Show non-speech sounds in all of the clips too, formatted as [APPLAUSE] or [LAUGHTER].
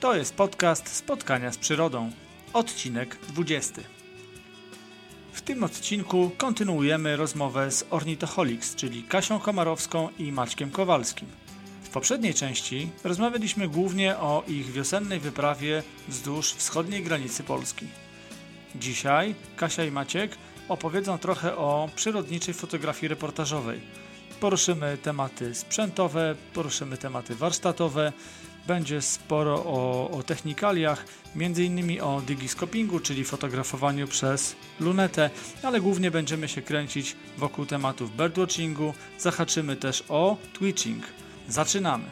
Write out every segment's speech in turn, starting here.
To jest podcast Spotkania z Przyrodą, odcinek 20. W tym odcinku kontynuujemy rozmowę z Ornithoholics, czyli Kasią Komarowską i Maćkiem Kowalskim. W poprzedniej części rozmawialiśmy głównie o ich wiosennej wyprawie wzdłuż wschodniej granicy Polski. Dzisiaj Kasia i Maciek opowiedzą trochę o przyrodniczej fotografii reportażowej. Poruszymy tematy sprzętowe, poruszymy tematy warsztatowe, będzie sporo o, o technikaliach, innymi o digiscopingu, czyli fotografowaniu przez lunetę, ale głównie będziemy się kręcić wokół tematów birdwatchingu, zahaczymy też o twitching. Zaczynamy!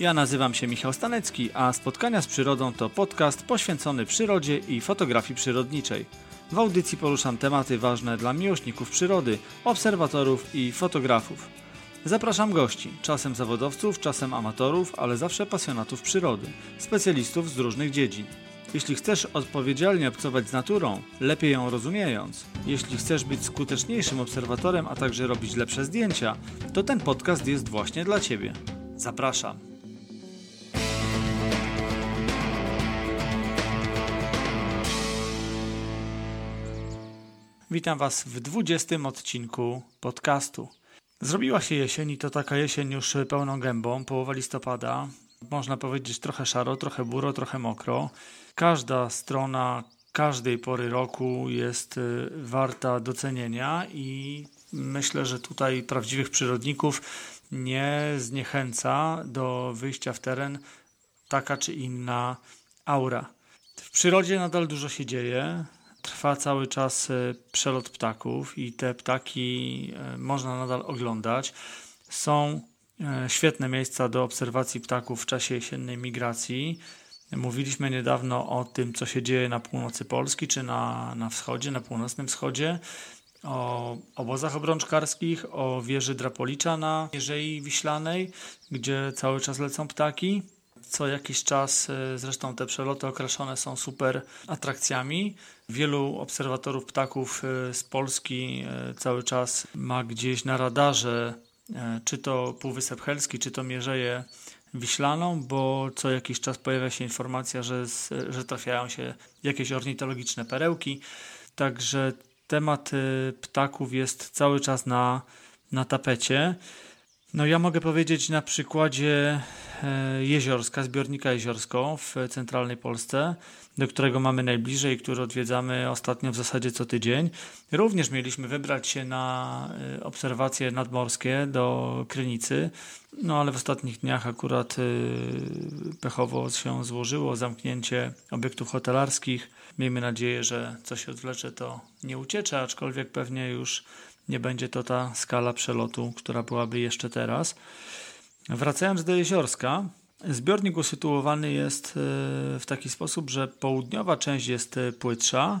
Ja nazywam się Michał Stanecki, a Spotkania z Przyrodą to podcast poświęcony przyrodzie i fotografii przyrodniczej. W audycji poruszam tematy ważne dla miłośników przyrody, obserwatorów i fotografów. Zapraszam gości, czasem zawodowców, czasem amatorów, ale zawsze pasjonatów przyrody, specjalistów z różnych dziedzin. Jeśli chcesz odpowiedzialnie obcować z naturą, lepiej ją rozumiejąc, jeśli chcesz być skuteczniejszym obserwatorem, a także robić lepsze zdjęcia, to ten podcast jest właśnie dla Ciebie. Zapraszam. Witam Was w 20 odcinku podcastu. Zrobiła się jesień i to taka jesień już pełną gębą, połowa listopada. Można powiedzieć trochę szaro, trochę buro, trochę mokro. Każda strona każdej pory roku jest y, warta docenienia i myślę, że tutaj prawdziwych przyrodników nie zniechęca do wyjścia w teren taka czy inna aura. W przyrodzie nadal dużo się dzieje trwa cały czas e, przelot ptaków i te ptaki e, można nadal oglądać. Są e, świetne miejsca do obserwacji ptaków w czasie jesiennej migracji. Mówiliśmy niedawno o tym, co się dzieje na północy Polski, czy na, na wschodzie, na północnym wschodzie, o obozach obrączkarskich, o wieży Drapolicza na Mierzei Wiślanej, gdzie cały czas lecą ptaki. Co jakiś czas zresztą te przeloty okraszone są super atrakcjami. Wielu obserwatorów ptaków e, z Polski e, cały czas ma gdzieś na radarze e, czy to Półwysep Helski, czy to Mierzeję Wiślaną, bo co jakiś czas pojawia się informacja, że, że trafiają się jakieś ornitologiczne perełki. Także temat ptaków jest cały czas na, na tapecie. No ja mogę powiedzieć na przykładzie Jeziorska, zbiornika Jeziorsko w centralnej Polsce, do którego mamy najbliżej, który odwiedzamy ostatnio w zasadzie co tydzień. Również mieliśmy wybrać się na y, obserwacje nadmorskie do Krynicy, no ale w ostatnich dniach akurat y, pechowo się złożyło zamknięcie obiektów hotelarskich. Miejmy nadzieję, że co się odwlecze to nie uciecze, aczkolwiek pewnie już nie będzie to ta skala przelotu, która byłaby jeszcze teraz. Wracając do Jeziorska, Zbiornik usytuowany jest e, w taki sposób, że południowa część jest e, płytsza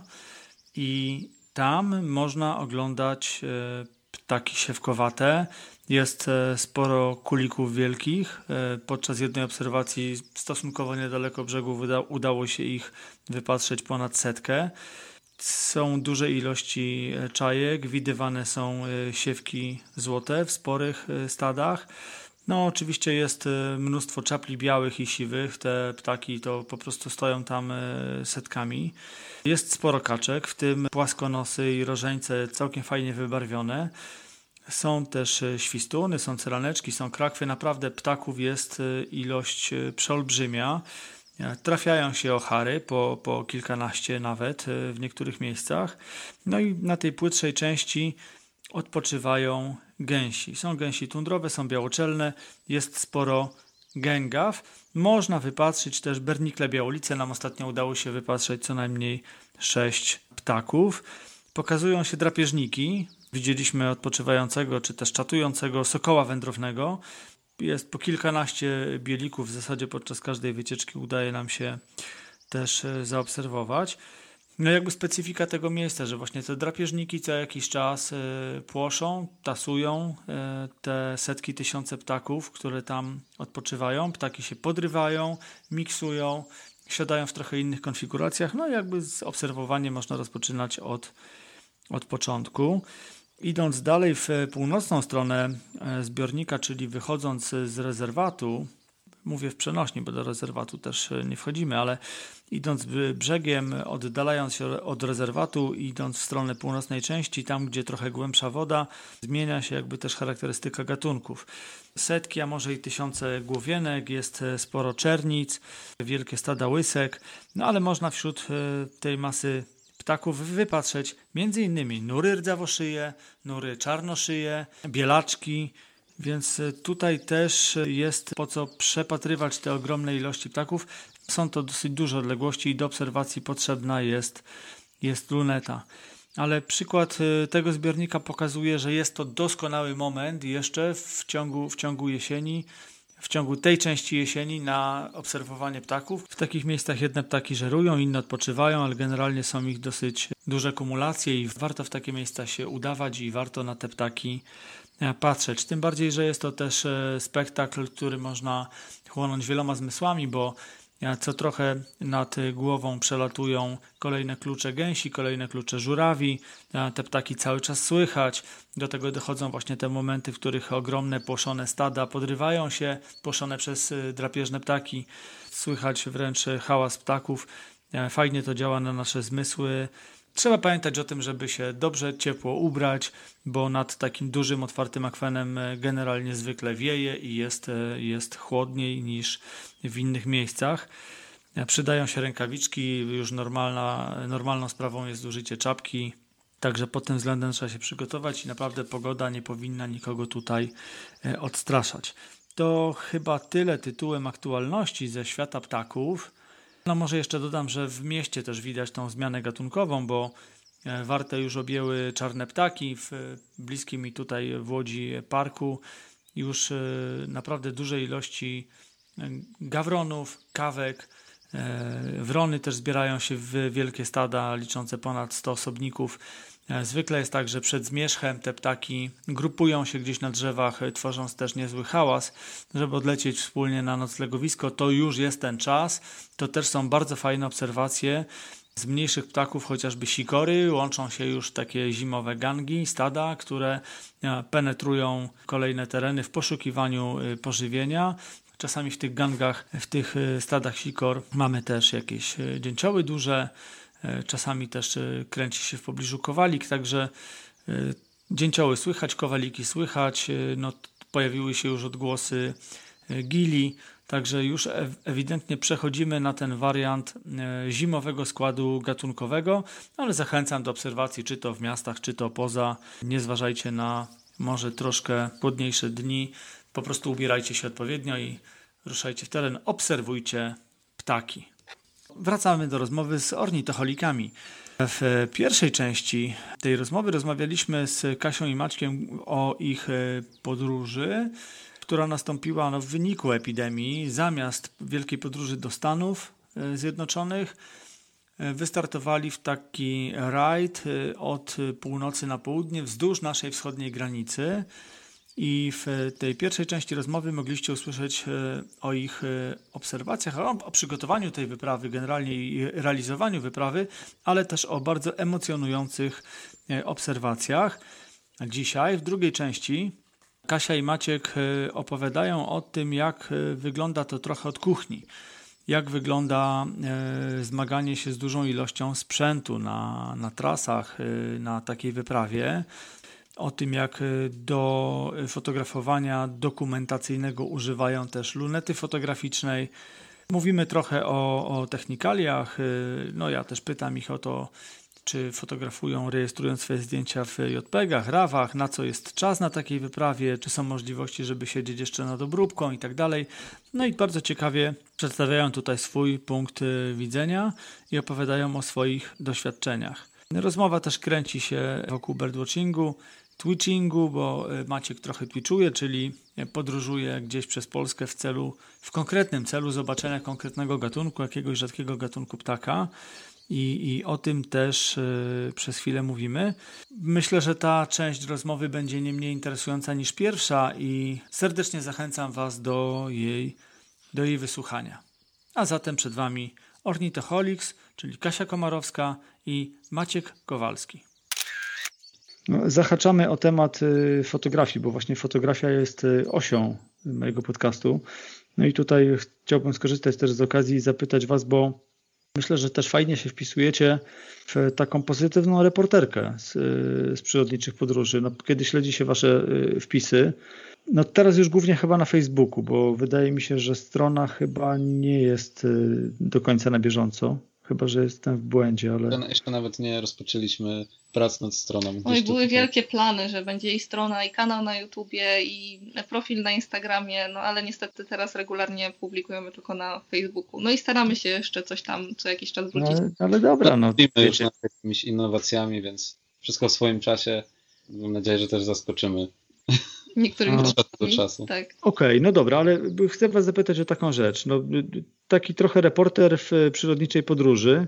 i tam można oglądać e, ptaki siewkowate. Jest sporo kulików wielkich. Podczas jednej obserwacji stosunkowo niedaleko brzegu udało się ich wypatrzeć ponad setkę. Są duże ilości czajek, widywane są siewki złote w sporych stadach. No, oczywiście jest e, mnóstwo czapli białych i siwych. Te ptaki to po prostu stoją tam e, setkami. Jest sporo kaczek, w tym płaskonosy i rożeńce całkiem fajnie wybarwione. Są też e, świstuny, są cyraneczki, są krakwy. Naprawdę ptaków jest ilość przeolbrzymia. Trafiają się ochary po, po kilkanaście nawet w niektórych miejscach. No i na tej płytszej części odpoczywają gęsi. Są gęsi tundrowe, są białoczelne, jest sporo gęgaw. Można wypatrzyć też bernikle białolice. Nam ostatnio udało się wypatrzeć co najmniej sześć ptaków. Pokazują się drapieżniki. Widzieliśmy odpoczywającego czy też czatującego sokoła wędrownego. Jest po kilkanaście bielików w zasadzie podczas każdej wycieczki udaje nam się też e, zaobserwować. No jakby specyfika tego miejsca, że właśnie te drapieżniki co jakiś czas y, płoszą, tasują y, te setki, tysiące ptaków, które tam odpoczywają. Ptaki się podrywają, miksują, siadają w trochę innych konfiguracjach. No jakby z obserwowaniem można rozpoczynać od, od początku. Idąc dalej w północną stronę zbiornika, czyli wychodząc z rezerwatu, mówię w przenośni, bo do rezerwatu też e, nie wchodzimy, ale idąc brzegiem, oddalając się od rezerwatu, idąc w stronę północnej części, tam gdzie trochę głębsza woda, zmienia się jakby też charakterystyka gatunków. Setki, a może i tysiące głowienek, jest e, sporo czernic, wielkie stada łysek, no ale można wśród tej masy ptaków wypatrzeć m.in. nury rdzawoszyje, nury czarnoszyje, bielaczki, więc tutaj też jest po co przepatrywać te ogromne ilości ptaków. Są to dosyć duże odległości i do obserwacji potrzebna jest, jest luneta. Ale przykład y, tego zbiornika pokazuje, że jest to doskonały moment jeszcze w ciągu, w ciągu jesieni, w ciągu tej części jesieni na obserwowanie ptaków. W takich miejscach jedne ptaki żerują, inne odpoczywają, ale generalnie są ich dosyć duże kumulacje i warto w takie miejsca się udawać i warto na te ptaki e, patrzeć. Tym bardziej, że jest to też e, spektakl, który można chłonąć wieloma zmysłami, bo co trochę nad głową przelatują kolejne klucze gęsi, kolejne klucze żurawi. Te ptaki cały czas słychać. Do tego dochodzą właśnie te momenty, w których ogromne płoszone stada podrywają się, płoszone przez y, drapieżne ptaki. Słychać wręcz hałas ptaków. Fajnie to działa na nasze zmysły. Trzeba pamiętać o tym, żeby się dobrze ciepło ubrać, bo nad takim dużym, otwartym akwenem e, generalnie zwykle wieje i jest, e, jest chłodniej niż w innych miejscach. E, przydają się rękawiczki, już normalna, normalną sprawą jest użycie czapki, także pod tym względem trzeba się przygotować i naprawdę pogoda nie powinna nikogo tutaj odstraszać. To chyba tyle tytułem aktualności ze świata ptaków. No może jeszcze dodam, że w mieście też widać tą zmianę gatunkową, bo e, warte już objęły czarne ptaki w bliskim mi tutaj w Łodzi parku. Już e, naprawdę duże ilości e, gawronów, kawek, wrony też zbierają się w wielkie stada liczące ponad 100 osobników. E, zwykle jest tak, że przed zmierzchem te ptaki grupują się gdzieś na drzewach, e, tworząc też niezły hałas, żeby odlecieć wspólnie na noclegowisko. To już jest ten czas. To też są bardzo fajne obserwacje. Z mniejszych ptaków, chociażby sikory, łączą się już takie zimowe gangi, stada, które e, penetrują kolejne tereny w poszukiwaniu pożywienia. Czasami w tych gangach, w tych stadach sikor mamy też jakieś dzięcioły duże, czasami też e, kręci się w pobliżu kowalik, także e, dzięcioły słychać, kowaliki słychać, no, pojawiły się już odgłosy gili, także już ewidentnie przechodzimy na ten wariant zimowego składu gatunkowego, ale zachęcam do obserwacji, czy to w miastach, czy to poza. Nie zważajcie na może troszkę chłodniejsze dni, po prostu ubierajcie się odpowiednio i ruszajcie w teren, obserwujcie ptaki. Wracamy do rozmowy z ornitoholikami. W pierwszej części tej rozmowy rozmawialiśmy z Kasią i Maćkiem o ich e, podróży, która nastąpiła no, w wyniku epidemii. Zamiast wielkiej podróży do Stanów e, Zjednoczonych, e, wystartowali w taki rajd od północy na południe wzdłuż naszej wschodniej granicy. I w tej pierwszej części rozmowy mogliście usłyszeć e, o ich e, obserwacjach, o przygotowaniu tej wyprawy, generalnie i realizowaniu wyprawy, ale też o bardzo emocjonujących e, obserwacjach. Dzisiaj w drugiej części Kasia i Maciek opowiadają o tym, jak wygląda to trochę od kuchni. Jak wygląda zmaganie się z dużą ilością sprzętu na, na trasach, na takiej wyprawie o tym, jak y, do fotografowania dokumentacyjnego używają też lunety fotograficznej. Mówimy trochę o, o technikaliach. Y, no ja też pytam ich o to, czy fotografują, rejestrując swoje zdjęcia w JPEGach, RAWach, na co jest czas na takiej wyprawie, czy są możliwości, żeby siedzieć jeszcze nad obróbką i tak dalej. No i bardzo ciekawie przedstawiają tutaj swój punkt widzenia i opowiadają o swoich doświadczeniach. Rozmowa też kręci się wokół birdwatchingu, twitchingu, bo e, Maciek trochę twitchuje, czyli podróżuje gdzieś przez Polskę w celu, w konkretnym celu zobaczenia konkretnego gatunku, jakiegoś rzadkiego gatunku ptaka. I, I o tym też y, przez chwilę mówimy. Myślę, że ta część rozmowy będzie nie mniej interesująca niż pierwsza i serdecznie zachęcam Was do jej, do jej wysłuchania. A zatem przed Wami Ornitoholics, czyli Kasia Komarowska i Maciek Kowalski. No, zahaczamy o temat y, fotografii, bo właśnie fotografia jest y, osią mojego podcastu. No i tutaj chciałbym skorzystać też z okazji i zapytać Was, bo myślę, że też fajnie się wpisujecie w taką pozytywną reporterkę z, z przyrodniczych podróży. No, kiedy śledzi się Wasze y, wpisy, no teraz już głównie chyba na Facebooku, bo wydaje mi się, że strona chyba nie jest y, do końca na bieżąco. Chyba, że jestem w błędzie, ale. Jeszcze nawet nie rozpoczęliśmy prac nad stroną. Oj, były tutaj. wielkie plany, że będzie i strona, i kanał na YouTubie, i profil na Instagramie, no ale niestety teraz regularnie publikujemy tylko na Facebooku. No i staramy się jeszcze coś tam co jakiś czas wrócić. No, ale dobra, no. Mówimy już nad jakimiś innowacjami, więc wszystko w swoim czasie. Mam nadzieję, że też zaskoczymy niektórych od czasu do czasu. Tak. Okej, okay, no dobra, ale chcę Was zapytać o taką rzecz. No, taki trochę reporter w przyrodniczej podróży.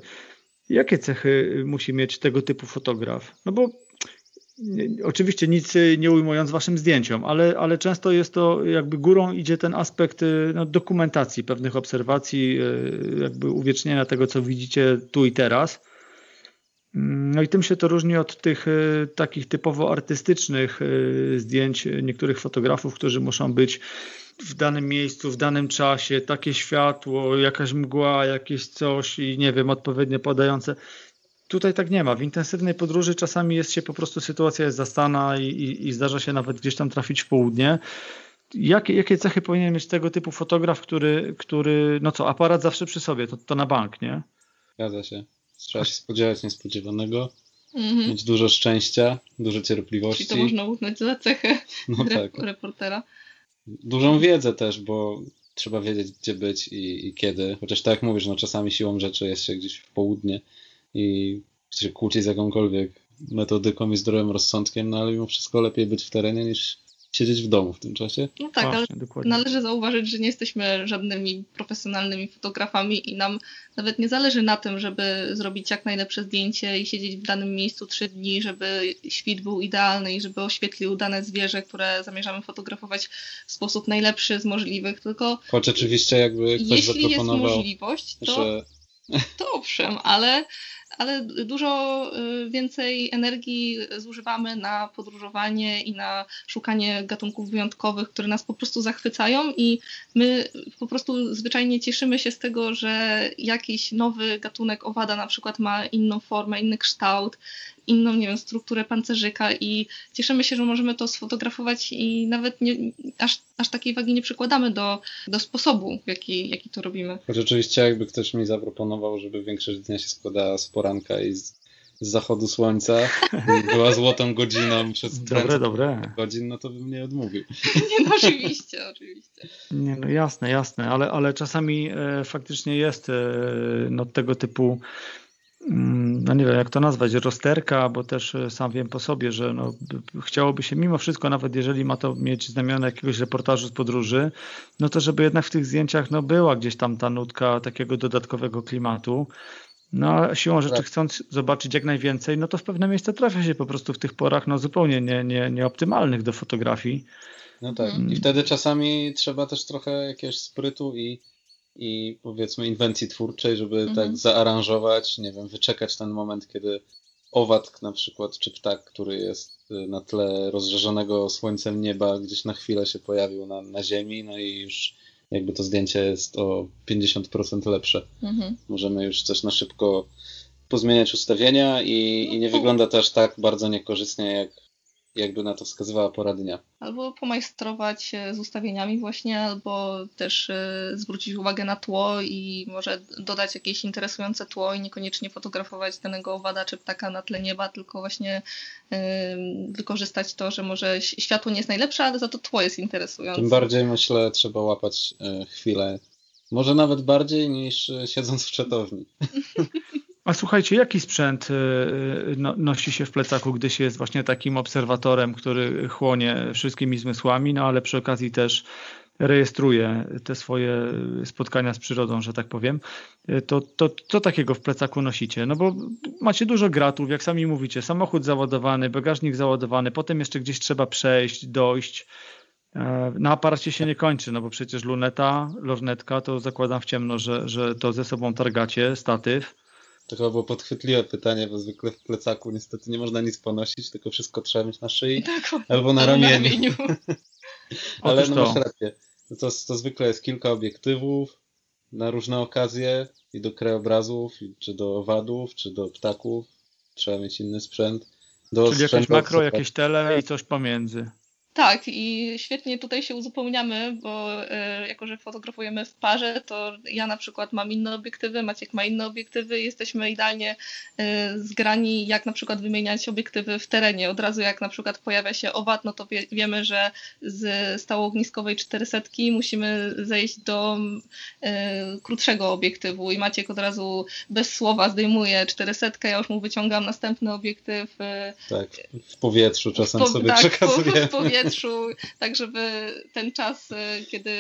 Jakie cechy musi mieć tego typu fotograf? No bo oczywiście nic nie ujmując waszym zdjęciom, ale, ale często jest to jakby górą idzie ten aspekt no, dokumentacji pewnych obserwacji, jakby uwiecznienia tego, co widzicie tu i teraz. No i tym się to różni od tych e, takich typowo artystycznych e, zdjęć niektórych fotografów, którzy muszą być w danym miejscu, w danym czasie, takie światło, jakaś mgła, jakieś coś i nie wiem, odpowiednio podające. Tutaj tak nie ma. W intensywnej podróży czasami jest się po prostu sytuacja jest zastana i, i, i zdarza się nawet gdzieś tam trafić w południe. Jakie, jakie cechy powinien mieć tego typu fotograf, który, który no co, aparat zawsze przy sobie, to, to na bank, nie? Zgadza się. Trzeba się spodziewać niespodziewanego, mhm. mieć dużo szczęścia, dużo cierpliwości. Czyli to można uznać za cechę [LAUGHS] no tak. reportera. Dużą wiedzę też, bo trzeba wiedzieć, gdzie być i, i, kiedy. Chociaż tak jak mówisz, no czasami siłą rzeczy jest się gdzieś w południe i się kłócić z jakąkolwiek metodyką i zdrowym rozsądkiem, no ale mimo wszystko lepiej być w terenie niż siedzieć w domu w tym czasie. No tak, Właśnie, ale dokładnie. należy zauważyć, że nie jesteśmy żadnymi profesjonalnymi fotografami i nam nawet nie zależy na tym, żeby zrobić jak najlepsze zdjęcie i siedzieć w danym miejscu trzy dni, żeby świt był idealny i żeby oświetlił dane zwierzę, które zamierzamy fotografować w sposób najlepszy z możliwych, tylko choć oczywiście jakby ktoś jeśli jest możliwość, to, że... to owszem, ale ale dużo y, więcej energii zużywamy na podróżowanie i na szukanie gatunków wyjątkowych, które nas po prostu zachwycają i my po prostu zwyczajnie cieszymy się z tego, że jakiś nowy gatunek owada na przykład ma inną formę, inny kształt, inną, nie wiem, strukturę pancerzyka i cieszymy się, że możemy to sfotografować i nawet nie, aż, aż takiej wagi nie przykładamy do, do sposobu, w jaki, jaki to robimy. Choć oczywiście jakby ktoś mi zaproponował, żeby większość dnia się składała z poranka i z, z zachodu słońca [LAUGHS] była złotą godziną przez dobre, dobre. godzin, no to bym nie odmówił. [LAUGHS] Nie, no oczywiście, oczywiście. Nie, no jasne, jasne, ale, ale czasami e, faktycznie jest e, no, tego typu no nie wiem jak to nazwać, rozterka, bo też e, sam wiem po sobie, że no, chciałoby się mimo wszystko, nawet jeżeli ma to mieć znamiona jakiegoś reportażu z podróży, no to żeby jednak w tych zdjęciach no, była gdzieś tam ta nutka takiego dodatkowego klimatu. No a siłą rzeczy tak. chcąc zobaczyć jak najwięcej, no to w pewne miejsca trafia się po prostu w tych porach no zupełnie nie, nie, nieoptymalnych do fotografii. No tak. I mm. wtedy czasami trzeba też trochę jakiegoś sprytu i i powiedzmy inwencji twórczej, żeby tak mhm. tak zaaranżować, nie wiem, wyczekać ten moment, kiedy owad na przykład, czy ptak, który jest y, na tle rozżarzonego słońcem nieba, gdzieś na chwilę się pojawił na, na ziemi, no i już jakby to zdjęcie jest o 50% lepsze. Mhm. Możemy już coś na szybko pozmieniać ustawienia i, i nie no wygląda to aż tak bardzo niekorzystnie, jak jakby na to wskazywała pora dnia. Albo pomajstrować z ustawieniami właśnie, albo też e, zwrócić uwagę na tło i może dodać jakieś interesujące tło i niekoniecznie fotografować danego owada czy ptaka na tle nieba, tylko właśnie wykorzystać to, że może światło nie jest najlepsze, ale za to tło jest interesujące. Tym bardziej myślę trzeba łapać e, chwilę, może nawet bardziej niż e, siedząc w czatowni. [LAUGHS] A słuchajcie, jaki sprzęt y, y, no, nosi się w plecaku, gdy się jest właśnie takim obserwatorem, który chłonie wszystkimi zmysłami, no ale przy okazji też rejestruje te swoje spotkania z przyrodą, że tak powiem, y, to, to co takiego w plecaku nosicie? No bo macie dużo gratów, jak sami mówicie, samochód załadowany, bagażnik załadowany, potem jeszcze gdzieś trzeba przejść, dojść. E, na aparacie się nie kończy, no bo przecież luneta, lornetka, to zakładam w ciemno, że, że to ze sobą targacie, statyw to chyba było podchwytliwe pytanie, bo zwykle w plecaku niestety nie można nic ponosić, tylko wszystko trzeba mieć na szyi tak, albo na ramieniu. Na. [LAUGHS] Ale no masz rację. to, to zwykle jest kilka obiektywów na różne okazje i do krajobrazów, czy do owadów, czy do ptaków. Trzeba mieć inny sprzęt. Do Czyli jakieś makro, jakieś tele i coś pomiędzy. Tak, i świetnie tutaj się uzupełniamy, bo y, jako, że fotografujemy w parze, to ja na przykład mam inne obiektywy, Maciek ma inne obiektywy, jesteśmy idealnie y, zgrani, jak na przykład wymieniać obiektywy w terenie. Od razu jak na przykład pojawia się owad, no to wie, wiemy, że z stałoogniskowej 400 musimy zejść do y, krótszego obiektywu i Maciek od razu bez słowa zdejmuje 400, ja już mu wyciągam następny obiektyw. Tak, w powietrzu czasem po, sobie tak, w powietrzu powietrzu, tak żeby ten czas, e, kiedy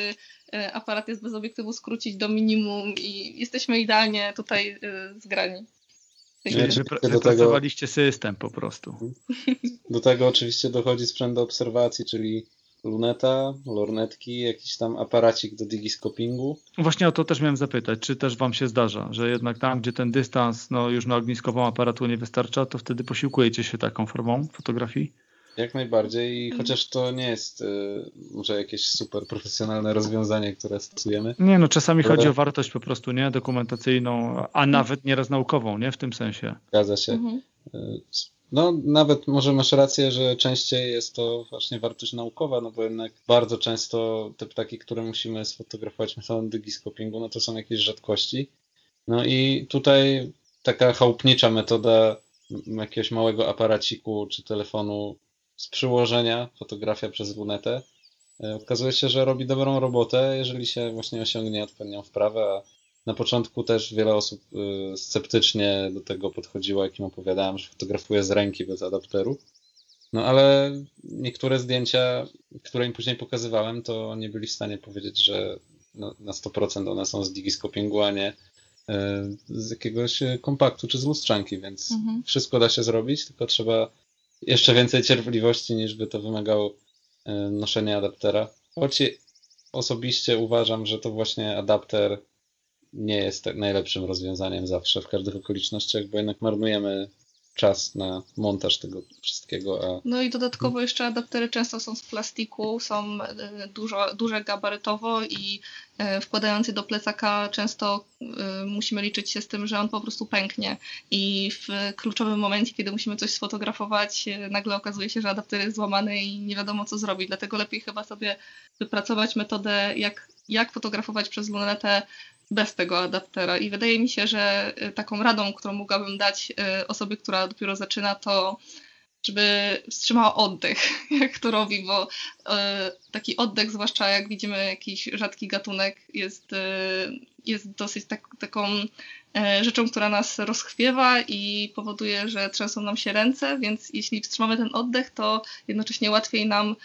e, aparat jest bez obiektywu, skrócić do minimum i jesteśmy idealnie tutaj e, zgrani. Wypracowaliście system po prostu. Do tego oczywiście dochodzi sprzęt do obserwacji, czyli luneta, lornetki, jakiś tam aparacik do digiscopingu. Właśnie o to też miałem zapytać, czy też Wam się zdarza, że jednak tam, gdzie ten dystans no, już na ogniskową aparatu nie wystarcza, to wtedy posiłkujecie się taką formą fotografii? Jak najbardziej, i mhm. chociaż to nie jest y, może jakieś super profesjonalne rozwiązanie, które stosujemy. Nie, no czasami ale... chodzi o wartość po prostu, nie? Dokumentacyjną, a nawet nieraz naukową, nie? W tym sensie. Zgadza się. Mhm. Y, no, nawet może masz rację, że częściej jest to właśnie wartość naukowa, no bo jednak bardzo często te ptaki, które musimy sfotografować metodą dygiskopingu, no to są jakieś rzadkości. No i tutaj taka chałupnicza metoda jakiegoś małego aparaciku czy telefonu z przyłożenia, fotografia przez lunetę, e, okazuje się, że robi dobrą robotę, jeżeli się właśnie osiągnie odpowiednią wprawę, a na początku też wiele osób e, sceptycznie do tego podchodziło, jak im opowiadałem, że fotografuję z ręki bez adapteru. No ale niektóre zdjęcia, które im później pokazywałem, to nie byli w stanie powiedzieć, że na 100% one są z digiscopingu, a nie e, z jakiegoś kompaktu czy z lustrzanki, więc mhm. wszystko da się zrobić, tylko trzeba jeszcze więcej cierpliwości niż by to wymagało e, noszenia adaptera. Choć osobiście uważam, że to właśnie adapter nie jest najlepszym rozwiązaniem zawsze w każdych okolicznościach, bo jednak marnujemy czas na montaż tego wszystkiego. A... No i dodatkowo jeszcze adaptery często są z plastiku, są e, dużo, duże gabarytowo i e, wkładając je do plecaka często e, musimy liczyć się z tym, że on po prostu pęknie i w kluczowym momencie, kiedy musimy coś sfotografować, nagle okazuje się, że adapter jest złamany i nie wiadomo co zrobić. Dlatego lepiej chyba sobie wypracować metodę, jak, jak fotografować przez lunetę bez tego adaptera. I wydaje mi się, że y, taką radą, którą mogłabym dać y, osobie, która dopiero zaczyna, to żeby wstrzymała oddech, [LAUGHS] jak to robi, bo y, taki oddech, zwłaszcza jak widzimy jakiś rzadki gatunek, jest, jest dosyć tak, taką rzeczą, która nas rozchwiewa i powoduje, że trzęsą nam się ręce, więc jeśli wstrzymamy ten oddech, to jednocześnie łatwiej nam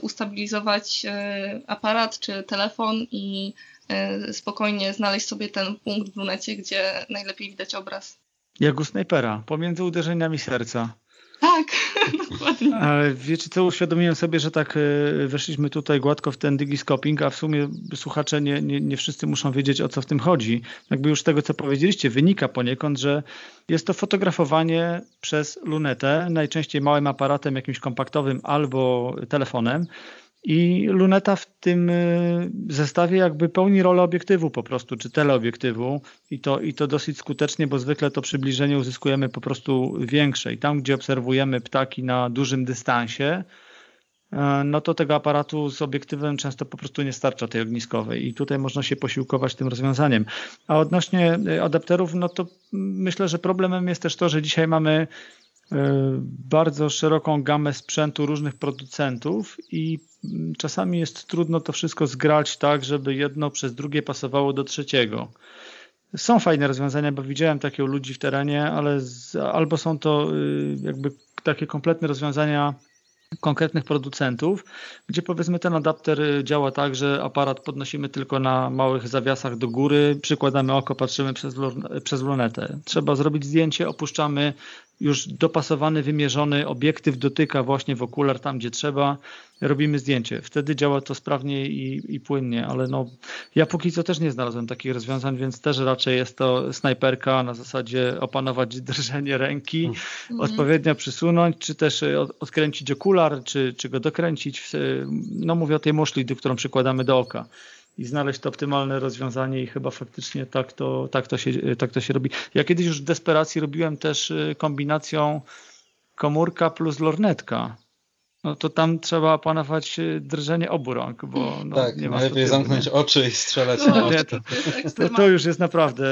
ustabilizować aparat czy telefon i spokojnie znaleźć sobie ten punkt w lunecie, gdzie najlepiej widać obraz. Jak u snajpera, pomiędzy uderzeniami serca. Tak, [LAUGHS] dokładnie. Ale wiecie co, uświadomiłem sobie, że tak e, weszliśmy tutaj gładko w ten digiscoping, a w sumie słuchacze nie, nie, nie wszyscy muszą wiedzieć o co w tym chodzi. Jakby już z tego co powiedzieliście wynika poniekąd, że jest to fotografowanie przez lunetę, najczęściej małym aparatem jakimś kompaktowym albo telefonem i luneta w tym y, zestawie jakby pełni rolę obiektywu po prostu, czy teleobiektywu i to, i to dosyć skutecznie, bo zwykle to przybliżenie uzyskujemy po prostu większe. I tam, gdzie obserwujemy ptaki na dużym dystansie, e, no to tego aparatu z obiektywem często po prostu nie starcza tej ogniskowej i tutaj można się posiłkować tym rozwiązaniem. A odnośnie y, adapterów, no to myślę, że problemem jest też to, że dzisiaj mamy E, bardzo szeroką gamę sprzętu różnych producentów i mm, czasami jest trudno to wszystko zgrać tak, żeby jedno przez drugie pasowało do trzeciego. Są fajne rozwiązania, bo widziałem takie u ludzi w terenie, ale z, albo są to y, jakby takie kompletne rozwiązania konkretnych producentów, gdzie powiedzmy ten adapter działa tak, że aparat podnosimy tylko na małych zawiasach do góry, przykładamy oko, patrzymy przez, przez lunetę. Trzeba zrobić zdjęcie, opuszczamy już dopasowany, wymierzony obiektyw dotyka właśnie w okular tam, gdzie trzeba, robimy zdjęcie. Wtedy działa to sprawnie i, i płynnie, ale no, ja póki co też nie znalazłem takich rozwiązań, więc też raczej jest to snajperka na zasadzie opanować [LAUGHS] drżenie ręki, mhm. odpowiednio przysunąć, czy też e, odkręcić okular, czy, czy go dokręcić. No mówię o tej muszli, którą przykładamy do oka i znaleźć to optymalne rozwiązanie i chyba faktycznie tak to, tak to, się, tak to się robi. Ja kiedyś już w desperacji robiłem też y, kombinacją komórka plus lornetka. No to tam trzeba opanować y, drżenie obu rąk, bo no, tak, nie ma najlepiej zamknąć nie. oczy i strzelać no, na oczy. To, to, to, już jest naprawdę,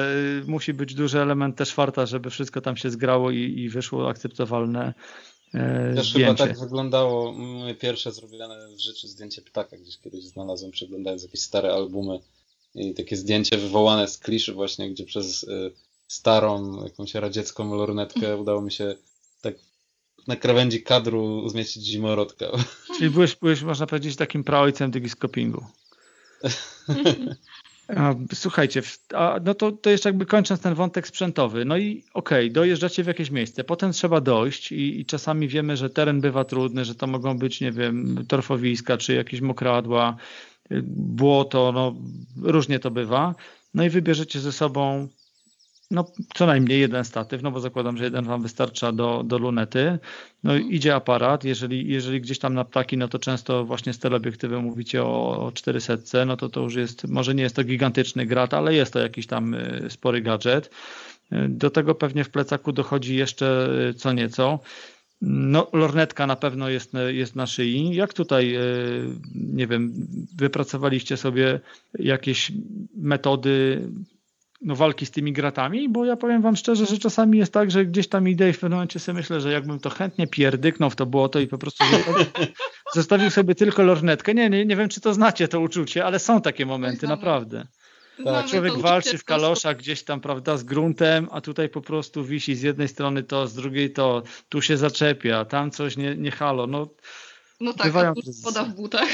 y, musi być duży element też farta, żeby wszystko tam się zgrało i, i wyszło akceptowalne Też zdjęcie. chyba tak wyglądało moje pierwsze zrobione w życiu zdjęcie ptaka. Gdzieś kiedyś znalazłem, przeglądając jakieś stare albumy i takie zdjęcie wywołane z kliszy właśnie, gdzie przez y, starą, jakąś radziecką lornetkę udało mi się tak na krawędzi kadru zmieścić zimorodka. Czyli byłeś, byłeś można powiedzieć, takim praojcem dygiskopingu. [LAUGHS] Słuchajcie, no to, to jeszcze jakby kończąc ten wątek sprzętowy, no i okej, okay, dojeżdżacie w jakieś miejsce, potem trzeba dojść i, i, czasami wiemy, że teren bywa trudny, że to mogą być, nie wiem, torfowiska, czy jakieś mokradła, błoto, no różnie to bywa. No i wybierzecie ze sobą no, co najmniej jeden statyw, no bo zakładam, że jeden Wam wystarcza do, do lunety. No idzie aparat, jeżeli, jeżeli gdzieś tam na ptaki, no to często właśnie z teleobiektywem mówicie o, o 400, no to to już jest, może nie jest to gigantyczny grat, ale jest to jakiś tam y, spory gadżet. Y, do tego pewnie w plecaku dochodzi jeszcze y, co nieco. No, lornetka na pewno jest, jest na szyi. Jak tutaj, nie wiem, wypracowaliście sobie jakieś metody no, walki z tymi gratami, bo ja powiem wam szczerze, że czasami jest tak, że gdzieś tam idę i w pewnym momencie sobie myślę, że jakbym to chętnie pierdyknął w to było to i po prostu [LAUGHS] zostawił, sobie tylko lornetkę. Nie, nie, nie wiem, czy to znacie to uczucie, ale są takie momenty, naprawdę. Tak, człowiek walczy w kaloszach gdzieś tam, prawda, z gruntem, a tutaj po prostu wisi z jednej strony to, z drugiej to, tu się zaczepia, tam coś nie, nie halo. No, no tak, woda w butach.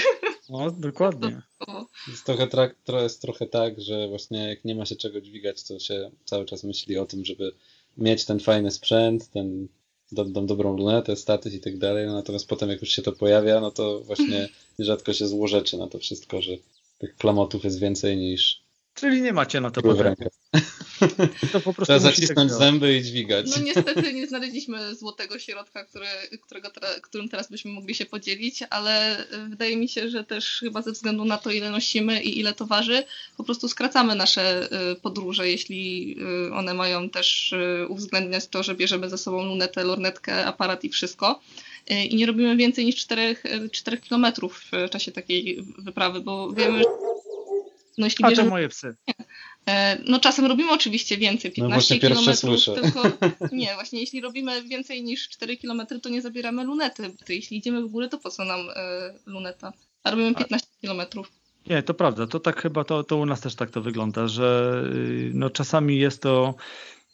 No, dokładnie. [LAUGHS] Jest trochę, trak, jest trochę tak, że właśnie jak nie ma się czego dźwigać, to się cały czas myśli o tym, żeby mieć ten fajny sprzęt, ten do, do, dobrą lunetę, statyw i tak dalej, no, natomiast potem jak już się to pojawia, no to właśnie [LAUGHS] rzadko się złożeczy na to wszystko, że tych klamotów jest więcej niż Czyli nie macie na to potrzeby. To po prostu Trzeba zacisnąć tak zęby i dźwigać. No niestety nie znaleźliśmy złotego środka, które, którego którym teraz byśmy mogli się podzielić, ale wydaje mi się, że też chyba ze względu na to, ile nosimy i ile to waży, po prostu skracamy nasze y, podróże, jeśli y, one mają też uwzględniać to, że bierzemy ze sobą lunetę, lornetkę, aparat i wszystko i nie robimy więcej niż 4, 4 km w czasie takiej wyprawy, bo wiemy, że no, jeśli A bierzemy... to moje psy. E, no czasem robimy oczywiście więcej, 15 no km, tylko [LAUGHS] nie, właśnie jeśli robimy więcej niż 4 km, to nie zabieramy lunety. Jeśli idziemy w górę, to po co nam e, luneta? A robimy 15 km. Nie, to prawda. To tak chyba to, to u nas też tak to wygląda, że y, no, czasami jest to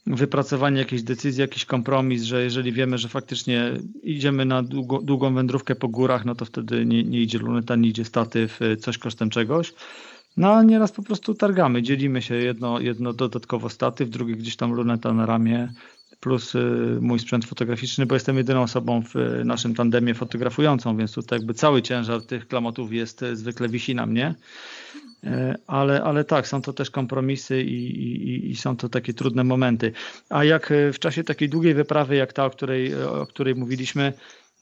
wypracowanie jakiejś decyzji, jakiś kompromis, że jeżeli wiemy, że faktycznie idziemy na długo, długą wędrówkę po górach, no to wtedy nie, nie idzie luneta, nie idzie statyw, y, coś kosztem czegoś. No a nieraz po prostu targamy, dzielimy się jedno, jedno dodatkowo statyw, drugie gdzieś tam luneta na ramię, plus y, mój sprzęt fotograficzny, bo jestem jedyną osobą w y, naszym tandemie fotografującą, więc tutaj jakby cały ciężar tych klamotów jest y, zwykle wisi na mnie. Ale, ale tak, są to też kompromisy i, i, i, są to takie trudne momenty. A jak w czasie takiej długiej wyprawy, jak ta, o której, o której mówiliśmy,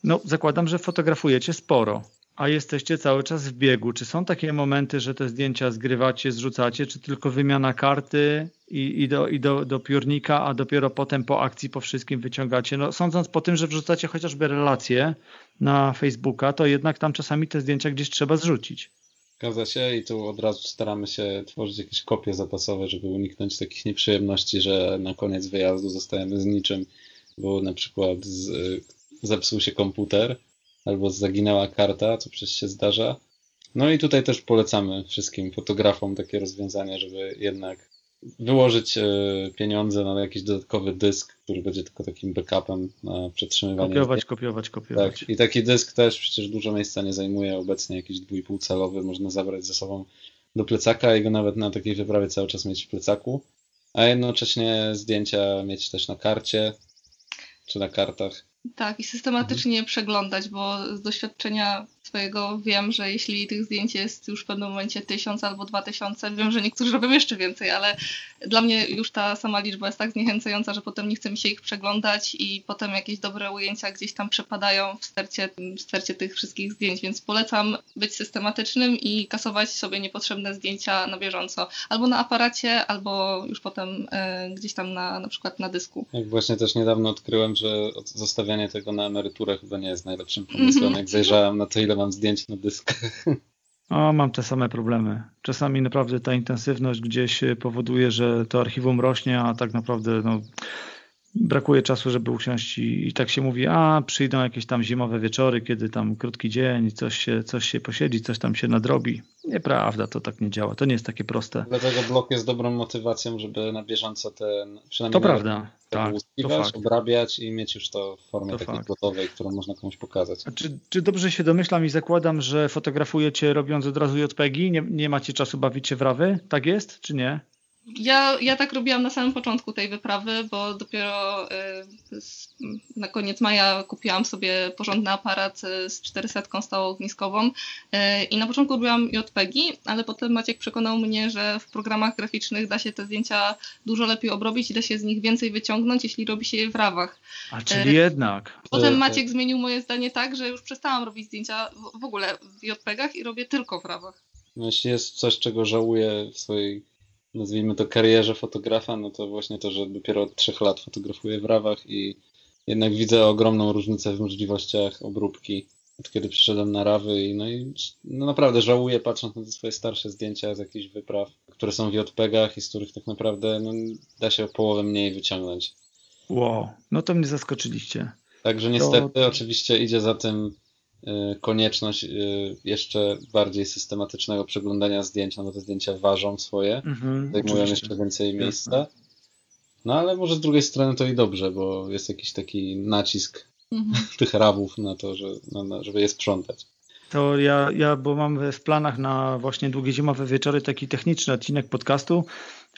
no zakładam, że fotografujecie sporo a jesteście cały czas w biegu. Czy są takie momenty, że te zdjęcia zgrywacie, zrzucacie, czy tylko wymiana karty i, i, do, i do, do piórnika, a dopiero potem po akcji, po wszystkim wyciągacie? No, sądząc po tym, że wrzucacie chociażby relacje na Facebooka, to jednak tam czasami te zdjęcia gdzieś trzeba zrzucić. Zgadza się i tu od razu staramy się tworzyć jakieś kopie zapasowe, żeby uniknąć takich nieprzyjemności, że na koniec wyjazdu zostajemy z niczym, bo na przykład z, zepsuł się komputer, albo zaginęła karta, co przecież się zdarza. No i tutaj też polecamy wszystkim fotografom takie rozwiązanie, żeby jednak wyłożyć e, pieniądze na jakiś dodatkowy dysk, który będzie tylko takim backupem na przetrzymywanie. Kopiować, kopiować, kopiować. Tak. I taki dysk też przecież dużo miejsca nie zajmuje. Obecnie jakiś 2,5 calowy można zabrać ze sobą do plecaka i go nawet na takiej wyprawie cały czas mieć w plecaku, a jednocześnie zdjęcia mieć też na karcie czy na kartach. Tak, i systematycznie mhm. przeglądać, bo z doświadczenia swojego wiem, że jeśli tych zdjęć jest już w pewnym momencie tysiąc albo dwa tysiące, wiem, że niektórzy robią jeszcze więcej, ale dla mnie już ta sama liczba jest tak zniechęcająca, że potem nie chce mi się ich przeglądać i potem jakieś dobre ujęcia gdzieś tam przepadają w stercie, w stercie tych wszystkich zdjęć, więc polecam być systematycznym i kasować sobie niepotrzebne zdjęcia na bieżąco, albo na aparacie, albo już potem e, gdzieś tam na, na przykład na dysku. Jak właśnie też niedawno odkryłem, że zostawianie tego na emeryturę chyba nie jest najlepszym pomysłem. Mm [LAUGHS] -hmm. Jak zajrzałem na to, ile mam zdjęć na dyskach. O, mam te same problemy. Czasami naprawdę ta intensywność gdzieś powoduje, że to archiwum rośnie, a tak naprawdę no, brakuje czasu, żeby usiąść i, i, tak się mówi, a przyjdą jakieś tam zimowe wieczory, kiedy tam krótki dzień, coś się, coś się posiedzi, coś tam się nadrobi. Nieprawda, to tak nie działa, to nie jest takie proste. Dlatego blok jest dobrą motywacją, żeby na bieżąco te, przynajmniej to prawda, tak, to obrabiać i mieć już to w formie to takiej fakt. gotowej, którą można komuś pokazać. A czy, czy dobrze się domyślam i zakładam, że fotografujecie robiąc od razu JPEGi, nie, nie macie czasu bawić się w rawy? Tak jest, czy nie? Ja, ja tak robiłam na samym początku tej wyprawy, bo dopiero y, na koniec maja kupiłam sobie porządny aparat y, z 400 stałą ogniskową y, i na początku robiłam JPEGi, ale potem Maciek przekonał mnie, że w programach graficznych da się te zdjęcia dużo lepiej obrobić i da się z nich więcej wyciągnąć, jeśli robi się je w rawach. A czyli jednak. Potem Maciek zmienił moje zdanie tak, że już przestałam robić zdjęcia w ogóle w JPEGach i robię tylko w rawach. No, jeśli jest coś, czego żałuję w swojej nazwijmy to karierze fotografa, no to właśnie to, że dopiero od trzech lat fotografuję w rawach i jednak widzę ogromną różnicę w możliwościach obróbki od kiedy przyszedłem na rawy i no i no naprawdę żałuję patrząc na te swoje starsze zdjęcia z jakichś wypraw, które są w JPEGach i z których tak naprawdę no, da się o połowę mniej wyciągnąć. Wow, no to mnie zaskoczyliście. Także niestety to... oczywiście idzie za tym konieczność y, jeszcze bardziej systematycznego przeglądania zdjęć, no bo te zdjęcia ważą swoje, mhm, zajmują oczywiście. jeszcze więcej miejsca. No ale może z drugiej strony to i dobrze, bo jest jakiś taki nacisk mhm. [LAUGHS] tych rawów na to, że, na, żeby je sprzątać. To ja, ja, bo mam w planach na właśnie długie zimowe wieczory taki techniczny odcinek podcastu,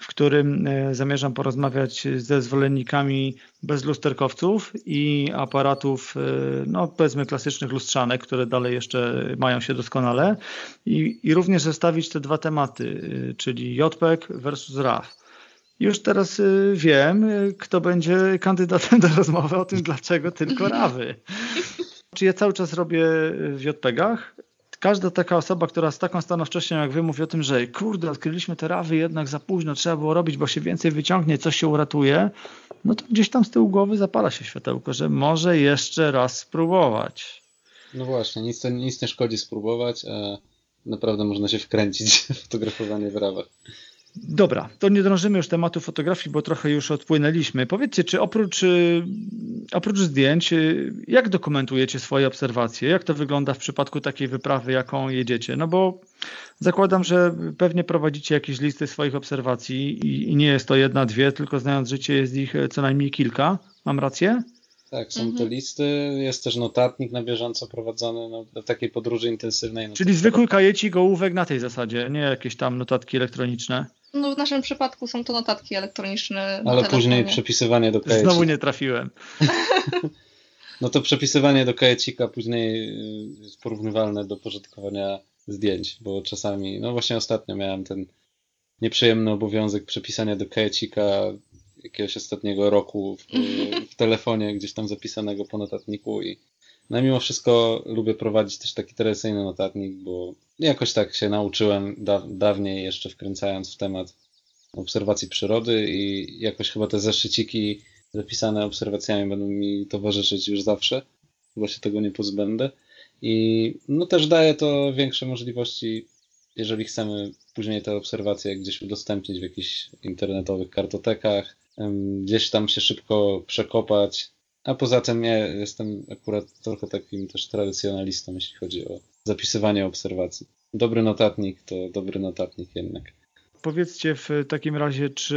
w którym e, zamierzam porozmawiać ze zwolennikami bezlusterkowców i aparatów, e, no powiedzmy klasycznych lustrzanek, które dalej jeszcze mają się doskonale i, i również zestawić te dwa tematy, e, czyli JPEG versus RAW. Już teraz wiem, kto będzie kandydatem do rozmowy o tym, dlaczego tylko rawy. [LAUGHS] Czy ja cały czas robię w JPEGach, każda taka osoba, która z taką stanowczością jak wy mówi o tym, że kurde, odkryliśmy te rawy jednak za późno, trzeba było robić, bo się więcej wyciągnie, coś się uratuje, no to gdzieś tam z tyłu głowy zapala się światełko, że może jeszcze raz spróbować. No właśnie, nic, nic nie szkodzi spróbować, a naprawdę można się wkręcić [LAUGHS] w fotografowanie w rawach. Dobra, to nie drążymy już tematu fotografii, bo trochę już odpłynęliśmy. Powiedzcie, czy oprócz, y, oprócz zdjęć, y, jak dokumentujecie swoje obserwacje? Jak to wygląda w przypadku takiej wyprawy, jaką jedziecie? No bo zakładam, że pewnie prowadzicie jakieś listy swoich obserwacji i nie jest to jedna, dwie, tylko znając życie jest ich co najmniej kilka. Mam rację? Tak, są mhm. te listy, jest też notatnik na bieżąco prowadzony no, do takiej podróży intensywnej. No Czyli zwykły kajecik, ołówek na tej zasadzie, nie jakieś tam notatki elektroniczne? No w naszym przypadku są to notatki elektroniczne. Ale później przepisywanie do kajecika. Znowu nie trafiłem. [LAUGHS] no to przepisywanie do kajecika później y, jest porównywalne do porządkowania zdjęć, bo czasami, no właśnie ostatnio miałem ten nieprzyjemny obowiązek przepisania do kajecika jakiegoś ostatniego roku w, [LAUGHS] w telefonie gdzieś tam zapisanego po notatniku i no mimo wszystko lubię prowadzić też taki tradycyjny notatnik, bo jakoś tak się nauczyłem da dawniej jeszcze wkręcając w temat obserwacji przyrody i jakoś chyba te zeszyciki zapisane obserwacjami będą mi towarzyszyć już zawsze, chyba się tego nie pozbędę. I no też daje to większe możliwości, jeżeli chcemy później te obserwacje gdzieś udostępnić w jakichś internetowych kartotekach, gdzieś tam się szybko przekopać, a poza tym ja jestem akurat trochę takim też tradycjonalistą, jeśli chodzi o zapisywanie obserwacji. Dobry notatnik to dobry notatnik jednak. Powiedzcie w takim razie, czy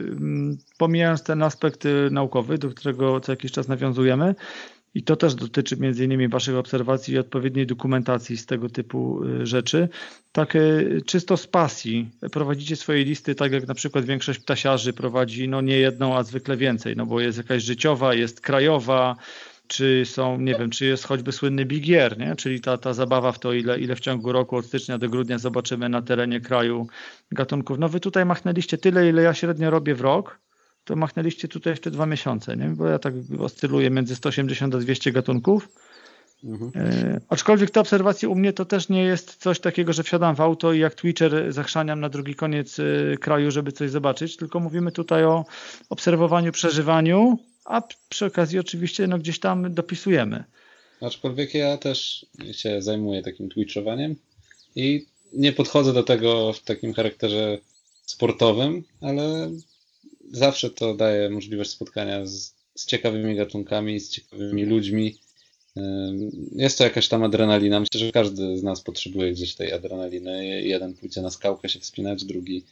mm, pomijając ten aspekt y, naukowy, do którego co jakiś czas nawiązujemy, i to też dotyczy między innymi Waszych obserwacji i odpowiedniej dokumentacji z tego typu y, rzeczy. Tak y, czysto z pasji prowadzicie swoje listy, tak jak na przykład większość ptasiarzy prowadzi, no nie jedną, a zwykle więcej, no bo jest jakaś życiowa, jest krajowa, czy są, nie wiem, czy jest choćby słynny Big Year, nie? czyli ta, ta zabawa w to, ile, ile w ciągu roku od stycznia do grudnia zobaczymy na terenie kraju gatunków. No wy tutaj machnęliście tyle, ile ja średnio robię w rok, to machnęliście tutaj jeszcze dwa miesiące, nie? bo ja tak oscyluję między 180 a 200 gatunków. Mhm. E, aczkolwiek te obserwacje u mnie to też nie jest coś takiego, że wsiadam w auto i jak Twitcher zachrzaniam na drugi koniec e, kraju, żeby coś zobaczyć, tylko mówimy tutaj o obserwowaniu, przeżywaniu, a przy okazji oczywiście no, gdzieś tam dopisujemy. Aczkolwiek ja też się zajmuję takim twitchowaniem i nie podchodzę do tego w takim charakterze sportowym, ale zawsze to daje możliwość spotkania z, z ciekawymi gatunkami, z ciekawymi ludźmi. Jest to jakaś tam adrenalina. Myślę, że każdy z nas potrzebuje gdzieś tej adrenaliny. Jeden pójdzie na skałkę się wspinać, drugi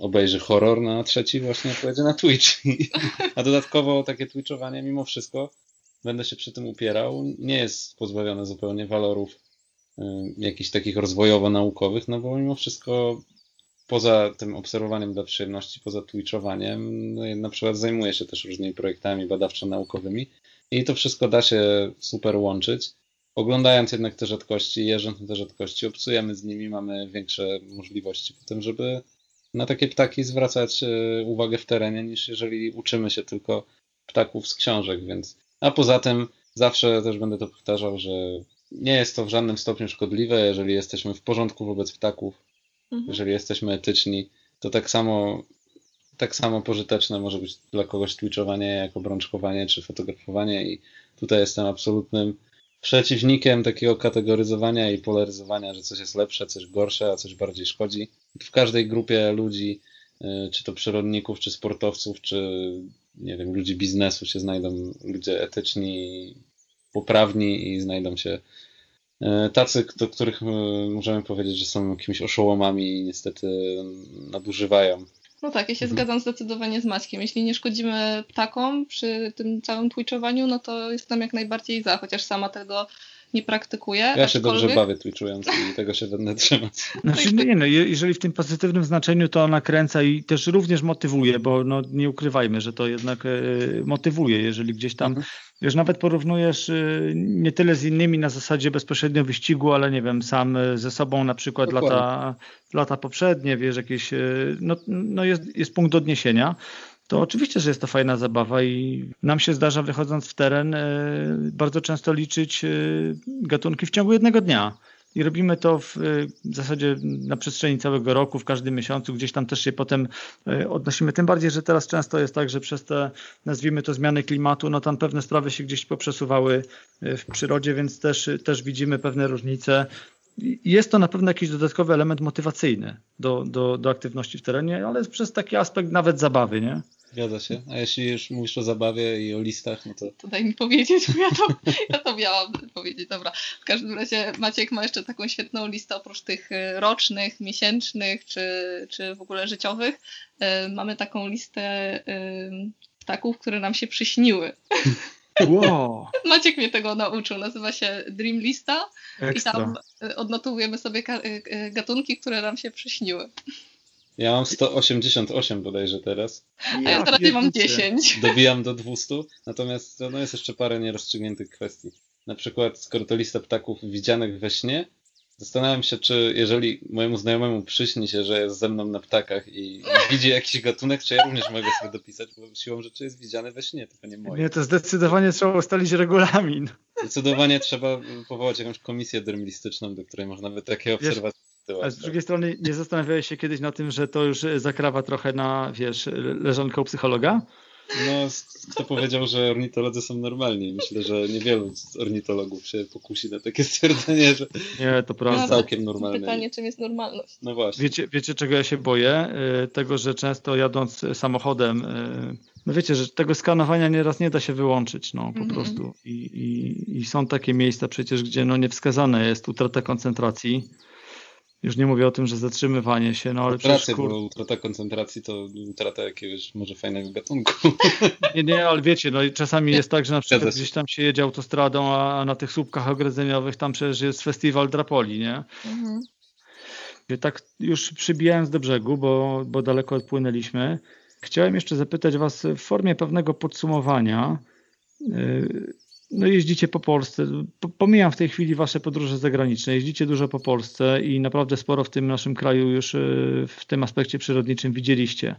obejrzy horror, no a trzeci właśnie pojedzie na Twitch. [LAUGHS] A dodatkowo takie twitchowanie mimo wszystko, będę się przy tym upierał, nie jest pozbawione zupełnie walorów jakichś takich rozwojowo-naukowych, no bo mimo wszystko poza tym obserwowaniem dla przyjemności, poza twitchowaniem, no na przykład zajmuję się też różnymi projektami badawczo-naukowymi i to wszystko da się super łączyć. Oglądając jednak te rzadkości, jeżdżąc na te rzadkości, obcujemy z nimi, mamy większe możliwości potem, żeby na takie ptaki zwracać e, uwagę w terenie, niż jeżeli uczymy się tylko ptaków z książek, więc a poza tym zawsze też będę to powtarzał, że nie jest to w żadnym stopniu szkodliwe, jeżeli jesteśmy w porządku wobec ptaków, mhm. jeżeli jesteśmy etyczni, to tak samo tak samo pożyteczne może być dla kogoś twitchowanie jak obrączkowanie czy fotografowanie i tutaj jestem absolutnym przeciwnikiem takiego kategoryzowania i polaryzowania, że coś jest lepsze, coś gorsze, a coś bardziej szkodzi. W każdej grupie ludzi, y, czy to przyrodników, czy sportowców, czy nie wiem, ludzi biznesu się znajdą ludzie etyczni, poprawni i znajdą się tacy, do których y, możemy powiedzieć, że są jakimiś oszołomami i niestety nadużywają no tak, ja się mhm. zgadzam zdecydowanie z Maćkiem. Jeśli nie szkodzimy ptakom przy tym całym twitchowaniu, no to jestem jak najbardziej za, chociaż sama tego nie praktykuję. Ja aczkolwiek... się dobrze bawię twitchując i tego się będę trzymać. [LAUGHS] Znaczy, nie, no, jeżeli w tym pozytywnym znaczeniu to nakręca i też również motywuje, bo no, nie ukrywajmy, że to jednak e, motywuje, jeżeli gdzieś tam mhm. Wiesz, nawet porównujesz y, nie tyle z innymi na zasadzie bezpośrednio wyścigu, ale nie wiem, sam y, ze sobą na przykład lata, lata poprzednie, wiesz, jakieś, y, no, no jest, jest punkt odniesienia to oczywiście, że jest to fajna zabawa i nam się zdarza wychodząc w teren bardzo często liczyć gatunki w ciągu jednego dnia. I robimy to w, w zasadzie na przestrzeni całego roku, w każdym miesiącu, gdzieś tam też się potem e, odnosimy. Tym bardziej, że teraz często jest tak, że przez te, nazwijmy to, zmiany klimatu, no tam pewne sprawy się gdzieś poprzesuwały e, w przyrodzie, więc też, też widzimy pewne różnice. Jest to na pewno jakiś dodatkowy element motywacyjny do, do, do aktywności w terenie, ale przez taki aspekt nawet zabawy, nie? Zgadza się. A jeśli już mówisz o zabawie i o listach, no to... To daj mi powiedzieć, bo ja to, [LAUGHS] ja to miałam powiedzieć. Dobra. W każdym razie Maciek ma jeszcze taką świetną listę oprócz tych y, rocznych, miesięcznych czy, czy w ogóle życiowych. Y, mamy taką listę y, ptaków, które nam się przyśniły. Wow. [LAUGHS] Maciek mnie tego nauczył. Nazywa się Dream Lista Ekstra. i tam odnotowujemy sobie gatunki, które nam się przyśniły. Ja mam 188 bodajże teraz. A ja teraz ja mam 10. [LAUGHS] Dobijam do 200, natomiast no, jest jeszcze parę nierozstrzygniętych kwestii. Na przykład, skoro to lista ptaków widzianych we śnie, zastanawiam się, czy jeżeli mojemu znajomemu przyśni się, że jest ze mną na ptakach i [LAUGHS] widzi jakiś gatunek, czy ja również mogę sobie dopisać, bo siłą rzeczy jest widziany we śnie, tylko nie moje. Nie, to zdecydowanie trzeba ustalić regulamin. Zdecydowanie trzeba powołać jakąś komisję dermilistyczną, do której można by takie obserwacje a z drugiej strony nie zastanawiałeś się kiedyś na tym, że to już zakrawa trochę na, wiesz, leżonkę u psychologa? No, kto powiedział, że ornitolodzy są normalni? Myślę, że niewielu ornitologów się pokusi na takie stwierdzenie, że nie, to prawda. całkiem normalne. Pytanie, czym jest normalność? No właśnie. Wiecie, wiecie, czego ja się boję? Y, tego, że często jadąc samochodem, y, no wiecie, że tego skanowania nieraz nie da się wyłączyć, no po mm -hmm. prostu. I, i, I są takie miejsca przecież, gdzie no niewskazane jest utrata koncentracji Już nie mówię o tym, że zatrzymywanie się, no ale przecież... Kur... bo utrata koncentracji to utrata jakiegoś może fajnego gatunku. [LAUGHS] Nie, nie, ale wiecie, no czasami jest tak, że na przykład gdzieś tam się jedzie autostradą, a na tych słupkach ogrodzeniowych tam przecież jest festiwal drapoli, nie? Mhm. Tak już przybijając do brzegu, bo, bo daleko odpłynęliśmy, chciałem jeszcze zapytać Was w formie pewnego podsumowania, y, no jeździcie po Polsce. Pomijam w tej chwili wasze podróże zagraniczne. Jeździcie dużo po Polsce i naprawdę sporo w tym naszym kraju już e, w tym aspekcie przyrodniczym widzieliście.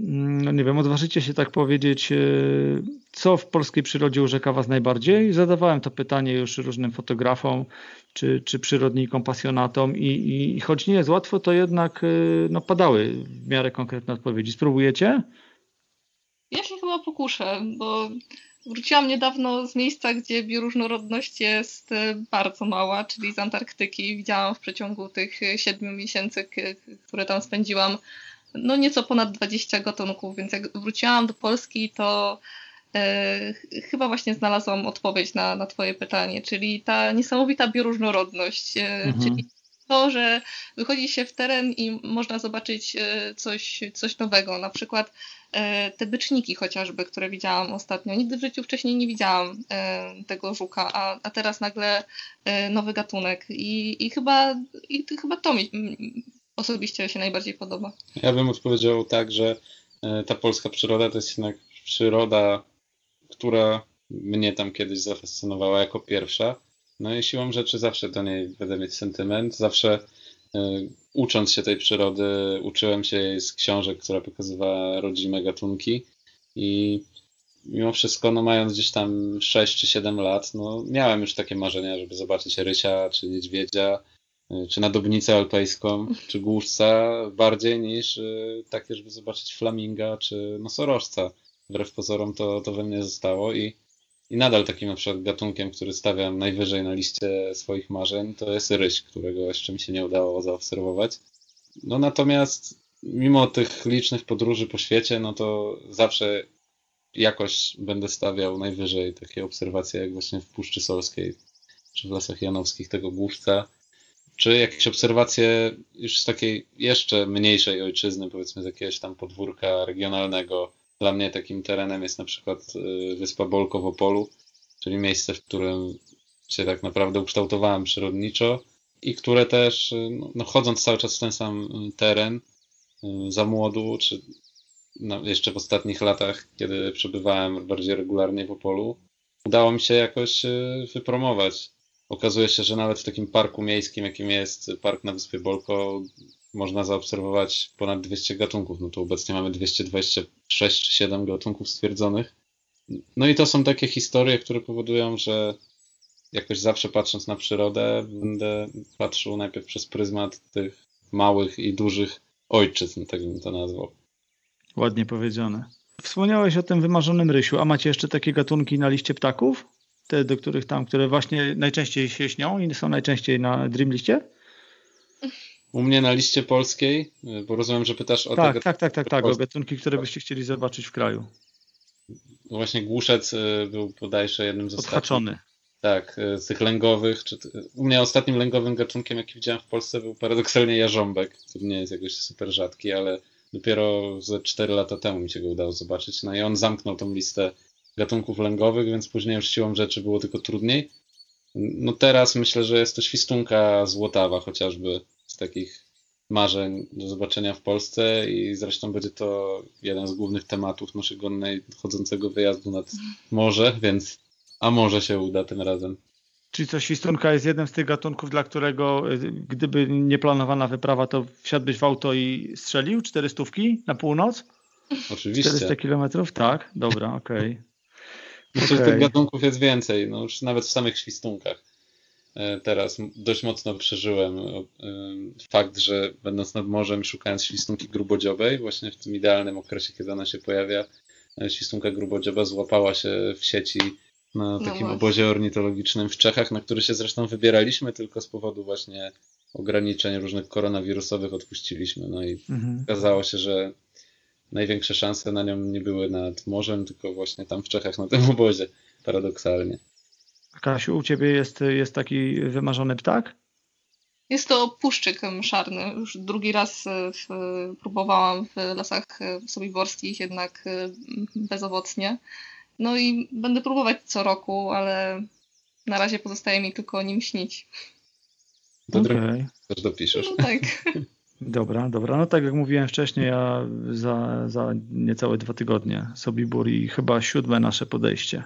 Mm, no nie wiem, odważycie się tak powiedzieć, e, co w polskiej przyrodzie urzeka was najbardziej? Zadawałem to pytanie już różnym fotografom czy, czy przyrodnikom, pasjonatom i, i, choć nie jest łatwo, to jednak e, no, padały w miarę konkretne odpowiedzi. Spróbujecie? Ja się chyba pokuszę, bo Wróciłam niedawno z miejsca, gdzie bioróżnorodność jest e, bardzo mała, czyli z Antarktyki. Widziałam w przeciągu tych e, siedmiu miesięcy, które tam spędziłam, no nieco ponad 20 gatunków, więc jak wróciłam do Polski, to e, chyba właśnie znalazłam odpowiedź na, na Twoje pytanie, czyli ta niesamowita bioróżnorodność, e, mhm. czyli to, że wychodzi się w teren i można zobaczyć e, coś, coś nowego. Na przykład te byczniki chociażby, które widziałam ostatnio. Nigdy w życiu wcześniej nie widziałam e, tego żuka, a, a teraz nagle nowy gatunek. I, i, chyba, i chyba to mi osobiście się najbardziej podoba. Ja bym odpowiedział tak, że ta polska przyroda to jest jednak przyroda, która mnie tam kiedyś zafascynowała jako pierwsza no i siłą rzeczy zawsze do niej będę mieć sentyment. Zawsze ucząc się tej przyrody, uczyłem się jej z książek, która pokazywała rodzime gatunki i mimo wszystko, no mając gdzieś tam 6 czy 7 lat, no miałem już takie marzenia, żeby zobaczyć rysia, czy niedźwiedzia, y, czy nadobnicę alpejską, czy głuszca, bardziej niż y, takie, żeby zobaczyć flaminga, czy nosorożca. Wbrew pozorom to, to we mnie zostało i i nadal takim na przykład gatunkiem, który stawiam najwyżej na liście swoich marzeń, to jest ryś, którego jeszcze mi się nie udało zaobserwować. No natomiast mimo tych licznych podróży po świecie, no to zawsze jakoś będę stawiał najwyżej takie obserwacje jak właśnie w Puszczy Solskiej czy w Lasach Janowskich tego głuszca, czy jakieś obserwacje już z takiej jeszcze mniejszej ojczyzny, powiedzmy z jakiegoś tam podwórka regionalnego, dla mnie takim terenem jest na przykład y, wyspa Bolko w Opolu, czyli miejsce, w którym się tak naprawdę ukształtowałem przyrodniczo i które też, y, no, no chodząc cały czas w ten sam y, teren, za młodu, czy no, jeszcze w ostatnich latach, kiedy przebywałem bardziej regularnie w Opolu, udało mi się jakoś wypromować. Okazuje się, że nawet w takim parku miejskim, jakim jest park na wyspie Bolko, można zaobserwować ponad 200 gatunków. No to obecnie mamy 226 czy 7 gatunków stwierdzonych. No i to są takie historie, które powodują, że jakoś zawsze patrząc na przyrodę, będę patrzył najpierw przez pryzmat tych małych i dużych ojczyzn, tak bym to nazwał. Ładnie powiedziane. Wspomniałeś o tym wymarzonym rysiu, a macie jeszcze takie gatunki na liście ptaków? Te, do których tam, które właśnie najczęściej się śnią i są najczęściej na Dreamliście? U mnie na liście polskiej, bo rozumiem, że pytasz o tak, te tak, tak, tak, tak, o gatunki, które byście chcieli zobaczyć w kraju. Właśnie głuszec y, był bodajże jednym z Odhaczony. ostatnich. Tak, y, z tych lęgowych. Czy, u mnie ostatnim lęgowym gatunkiem, jaki widziałem w Polsce, był paradoksalnie jarząbek, który nie jest jakoś super rzadki, ale dopiero ze 4 lata temu mi się go udało zobaczyć. No i on zamknął tą listę gatunków lęgowych, więc później już siłą rzeczy było tylko trudniej. No teraz myślę, że jest to świstunka złotawa chociażby, z takich marzeń do zobaczenia w Polsce i zresztą będzie to jeden z głównych tematów naszego chodzącego wyjazdu nad morze, więc a może się uda tym razem. Czyli co, świstunka jest jednym z tych gatunków, dla którego y, gdyby nieplanowana wyprawa, to wsiadłbyś w auto i strzelił? Czterystówki na północ? Oczywiście. 400 kilometrów? Tak, dobra, okej. Okay. [LAUGHS] Myślę, okay. że tych gatunków jest więcej, no już nawet w samych świstunkach. E, teraz dość mocno przeżyłem e, fakt, że będąc nad morzem, szukając świstunki grubodziobej, właśnie w tym idealnym okresie, kiedy ona się pojawia, e, świstunka grubodzioba złapała się w sieci na no takim no obozie ornitologicznym w Czechach, na który się zresztą wybieraliśmy, tylko z powodu właśnie ograniczeń różnych koronawirusowych odpuściliśmy. No i mhm. okazało się, że największe szanse na nią nie były nad morzem, tylko właśnie tam w Czechach na tym obozie, paradoksalnie. Kasiu, u ciebie jest, jest taki wymarzony ptak? Jest to puszczyk szarny. Już drugi raz e, w, próbowałam w lasach e, sobiborskich, jednak e, bezowocnie. No i będę próbować co roku, ale na razie pozostaje mi tylko o nim śnić. Do okay. też dopiszesz. No tak. [LAUGHS] Dobra, dobra. No tak jak mówiłem wcześniej, ja za, za niecałe dwa tygodnie Sobibór i chyba siódme nasze podejście.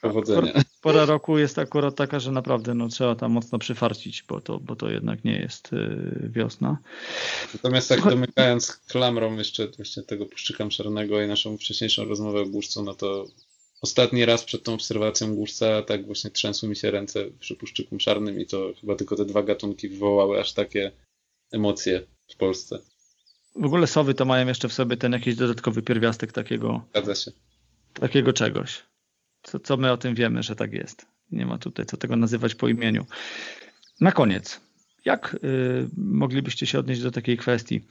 Powodzenia. Pora roku jest akurat taka, że naprawdę no, trzeba tam mocno przyfarcić, bo to, bo to jednak nie jest y, wiosna. Natomiast tak domykając klamrą jeszcze właśnie tego puszczyka szarnego i naszą wcześniejszą rozmowę o górcu, no to ostatni raz przed tą obserwacją górca tak właśnie trzęsły mi się ręce przy puszczyku szarnym i to chyba tylko te dwa gatunki wywołały aż takie emocje w Polsce. W ogóle sowy to mają jeszcze w sobie ten jakiś dodatkowy pierwiastek takiego. Zgadza się. Takiego czegoś. Co, co my o tym wiemy, że tak jest. Nie ma tutaj co tego nazywać po imieniu. Na koniec, jak y, moglibyście się odnieść do takiej kwestii?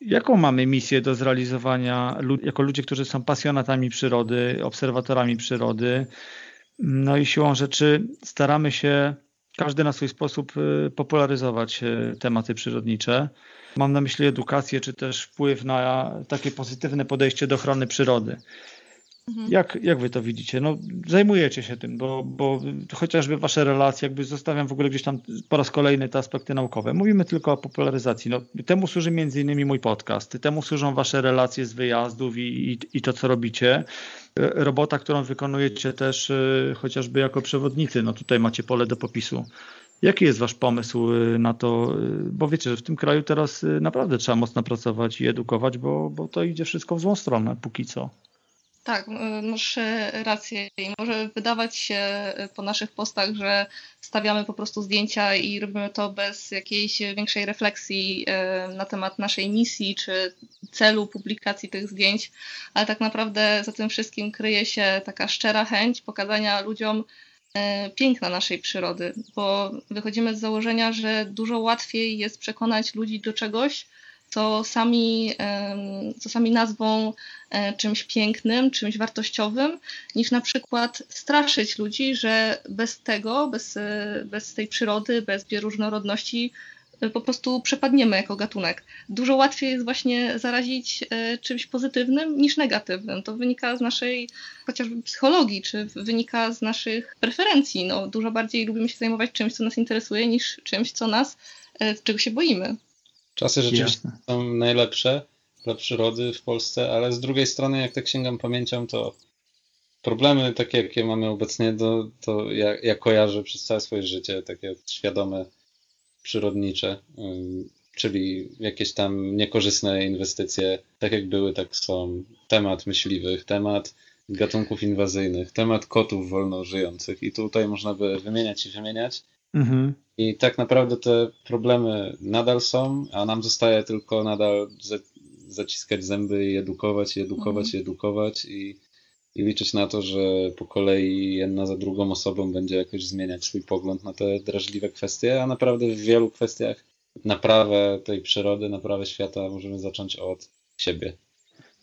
Jaką mamy misję do zrealizowania jako ludzie, którzy są pasjonatami przyrody, obserwatorami przyrody? No i siłą rzeczy staramy się każdy na swój sposób y, popularyzować y, tematy przyrodnicze. Mam na myśli edukację, czy też wpływ na takie pozytywne podejście do ochrony przyrody. Mhm. Jak, jak wy to widzicie? No, zajmujecie się tym, bo, bo chociażby wasze relacje, jakby zostawiam w ogóle gdzieś tam po raz kolejny te aspekty naukowe. Mówimy tylko o popularyzacji. No, temu służy między innymi mój podcast, temu służą wasze relacje z wyjazdów i, i, i to, co robicie. Robota, którą wykonujecie też y, chociażby jako przewodnicy, no tutaj macie pole do popisu. Jaki jest Wasz pomysł y, na to? Bo wiecie, że w tym kraju teraz naprawdę trzeba mocno pracować i edukować, bo, bo to idzie wszystko w złą stronę póki co. Tak, masz rację. I może wydawać się e, po naszych postach, że stawiamy po prostu zdjęcia i robimy to bez jakiejś większej refleksji e, na temat naszej misji czy celu publikacji tych zdjęć, ale tak naprawdę za tym wszystkim kryje się taka szczera chęć pokazania ludziom e, piękna naszej przyrody, bo wychodzimy z założenia, że dużo łatwiej jest przekonać ludzi do czegoś, co sami, co sami nazwą e, czymś pięknym, czymś wartościowym, niż na przykład straszyć ludzi, że bez tego, bez, e, bez tej przyrody, bez bioróżnorodności e, po prostu przepadniemy jako gatunek. Dużo łatwiej jest właśnie zarazić czymś pozytywnym niż negatywnym. To wynika z naszej chociażby psychologii, czy wynika z naszych preferencji. No, dużo bardziej lubimy się zajmować czymś, co nas interesuje, niż czymś, co nas, czego się boimy. Czasy rzeczywiście Jasne. są najlepsze dla przyrody w Polsce, ale z drugiej strony, jak tak sięgam pamięcią, to problemy takie, jakie mamy obecnie, to, to ja, ja kojarzę przez całe swoje życie, takie świadome, przyrodnicze, czyli jakieś tam niekorzystne inwestycje, tak jak były, tak są. Temat myśliwych, temat gatunków inwazyjnych, temat kotów wolno żyjących i tutaj można by wymieniać i wymieniać. Mhm. I tak naprawdę te problemy nadal są, a nam zostaje tylko nadal zaciskać zęby i edukować, i edukować, mhm. i edukować i, i liczyć na to, że po kolei jedna za drugą osobą będzie jakoś zmieniać swój pogląd na te drażliwe kwestie, a naprawdę w wielu kwestiach naprawę tej przyrody, naprawę świata możemy zacząć od siebie.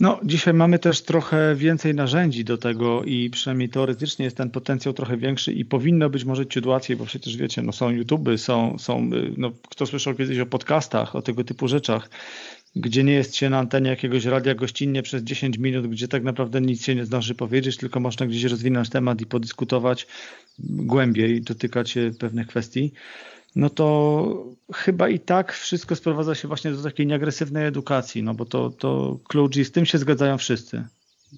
No, dzisiaj mamy też trochę więcej narzędzi do tego i przynajmniej teoretycznie jest ten potencjał trochę większy i powinno być może ciut łatwiej, bo przecież wiecie, no są YouTube, są, są no, kto słyszał kiedyś o podcastach, o tego typu rzeczach, gdzie nie jest się na antenie jakiegoś radia gościnnie przez 10 minut, gdzie tak naprawdę nic się nie zdąży powiedzieć, tylko można gdzieś rozwinąć temat i podyskutować głębiej, dotykać pewnych kwestii no to chyba i tak wszystko sprowadza się właśnie do takiej nieagresywnej edukacji, no bo to, to klucz i z tym się zgadzają wszyscy.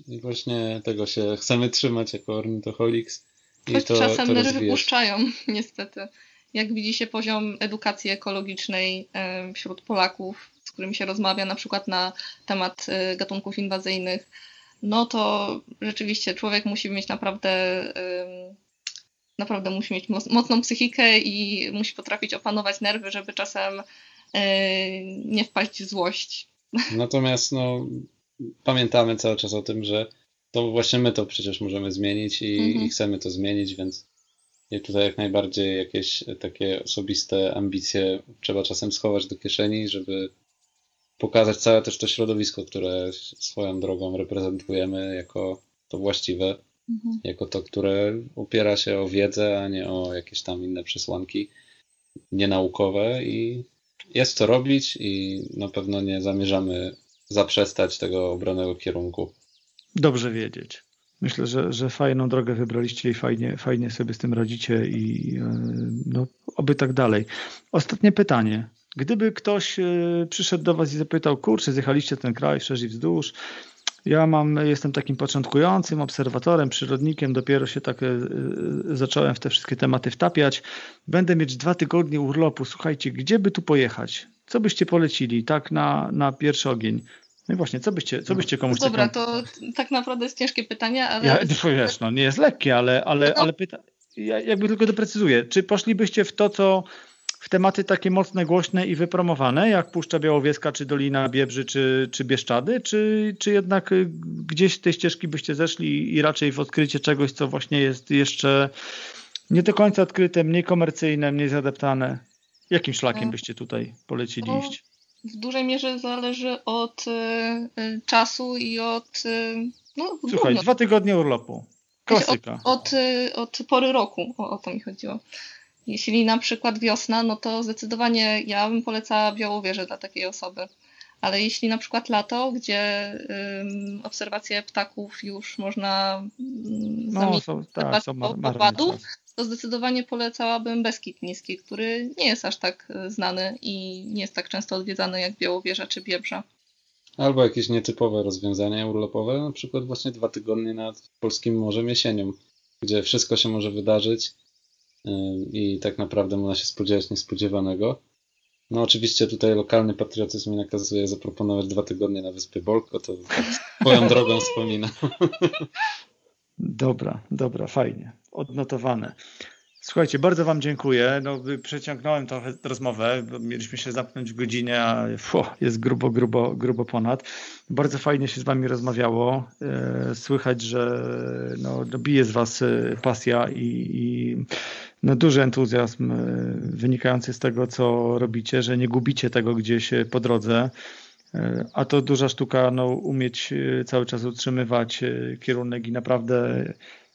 I właśnie tego się chcemy trzymać jako ornitoholics. Choć to, czasem to nerwy puszczają, [LAUGHS] niestety. Jak widzi się poziom edukacji ekologicznej wśród Polaków, z którymi się rozmawia na przykład na temat e, gatunków inwazyjnych, no to rzeczywiście człowiek musi mieć naprawdę naprawdę musi mieć mocną psychikę i musi potrafić opanować nerwy, żeby czasem e, nie wpaść w złość. Natomiast no, pamiętamy cały czas o tym, że to właśnie my to przecież możemy zmienić i, mhm. i chcemy to zmienić, więc tutaj jak najbardziej jakieś takie osobiste ambicje trzeba czasem schować do kieszeni, żeby pokazać całe też to środowisko, które swoją drogą reprezentujemy jako to właściwe mhm. jako to, które opiera się o wiedzę, a nie o jakieś tam inne przesłanki. nienaukowe i jest co robić i na pewno nie zamierzamy zaprzestać tego obranego kierunku. Dobrze wiedzieć. Myślę, że, że fajną drogę wybraliście i fajnie, fajnie sobie z tym radzicie i e, no, oby tak dalej. Ostatnie pytanie. Gdyby ktoś e, przyszedł do Was i zapytał, kurczę, zjechaliście ten kraj szerz i wzdłuż, ja mam, jestem takim początkującym obserwatorem, przyrodnikiem, dopiero się tak e, zacząłem w te wszystkie tematy wtapiać. Będę mieć dwa tygodnie urlopu. Słuchajcie, gdzie by tu pojechać? Co byście polecili tak na, na pierwszy ogień? No i właśnie, co byście, co byście komuś... Dobra, to tak naprawdę jest ciężkie pytanie, ale... Ja, wiesz, no, nie jest lekkie, ale, ale, no. ale pyta... ja jakby tylko doprecyzuję. Czy poszlibyście w to, co w tematy takie mocne, głośne i wypromowane, jak Puszcza Białowieska, czy Dolina Biebrzy, czy, czy Bieszczady, czy, czy jednak y, gdzieś tej ścieżki byście zeszli i raczej w odkrycie czegoś, co właśnie jest jeszcze nie do końca odkryte, mniej komercyjne, mniej zadeptane? Jakim szlakiem byście tutaj polecili iść? w dużej mierze zależy od y, czasu i od. Y, no, Słuchaj, dwa tygodnie urlopu. Klasyka. Od, od, od pory roku, o, o, to mi chodziło. Jeśli na przykład wiosna, no to zdecydowanie ja bym polecała Białowieżę dla takiej osoby. Ale jeśli na przykład lato, gdzie ym, obserwacje ptaków już można no, zamienić są, tak, są opadów, to zdecydowanie polecałabym Beskid Niski, który nie jest aż tak e, znany i nie jest tak często odwiedzany jak Białowieża czy Biebrza. Albo jakieś nietypowe rozwiązania urlopowe, na przykład właśnie dwa tygodnie nad polskim morzem jesienią, gdzie wszystko się może wydarzyć i tak naprawdę można się spodziewać niespodziewanego. No oczywiście tutaj lokalny patriotyzm mi nakazuje zaproponować dwa tygodnie na wyspie Bolko, to swoją [LAUGHS] drogą wspominam. Dobra, dobra, fajnie. Odnotowane. Słuchajcie, bardzo Wam dziękuję. No, przeciągnąłem trochę rozmowę, bo mieliśmy się zamknąć w godzinę, a fu, jest grubo, grubo, grubo ponad. Bardzo fajnie się z Wami rozmawiało. E, słychać, że no, no bije z Was e, pasja i, i no, duży entuzjazm e, wynikający z tego, co robicie, że nie gubicie tego gdzieś po drodze. A to duża sztuka, no, umieć cały czas utrzymywać kierunek i naprawdę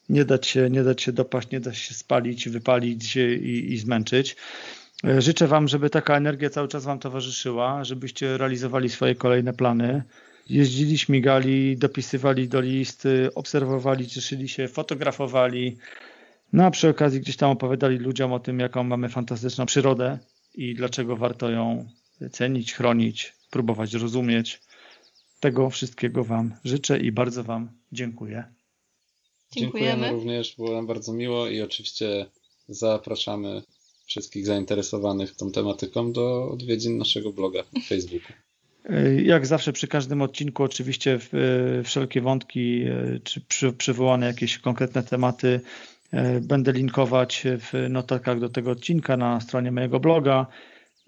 nie dać się, nie dać się dopaść, nie dać się spalić, wypalić i, i zmęczyć. E, życzę Wam, żeby taka energia cały czas Wam towarzyszyła, żebyście realizowali swoje kolejne plany. Jeździli, śmigali, dopisywali do listy, obserwowali, cieszyli się, fotografowali. No a przy okazji gdzieś tam opowiadali ludziom o tym, jaką mamy fantastyczną przyrodę i dlaczego warto ją cenić, chronić, próbować rozumieć. Tego wszystkiego Wam życzę i bardzo Wam dziękuję. Dziękujemy. Dziękujemy również, było nam bardzo miło i oczywiście zapraszamy wszystkich zainteresowanych tą tematyką do odwiedzin naszego bloga na Facebooku. [LAUGHS] Jak zawsze przy każdym odcinku oczywiście wszelkie wątki czy przywołane jakieś konkretne tematy e, będę linkować w notatkach do tego odcinka na stronie mojego bloga.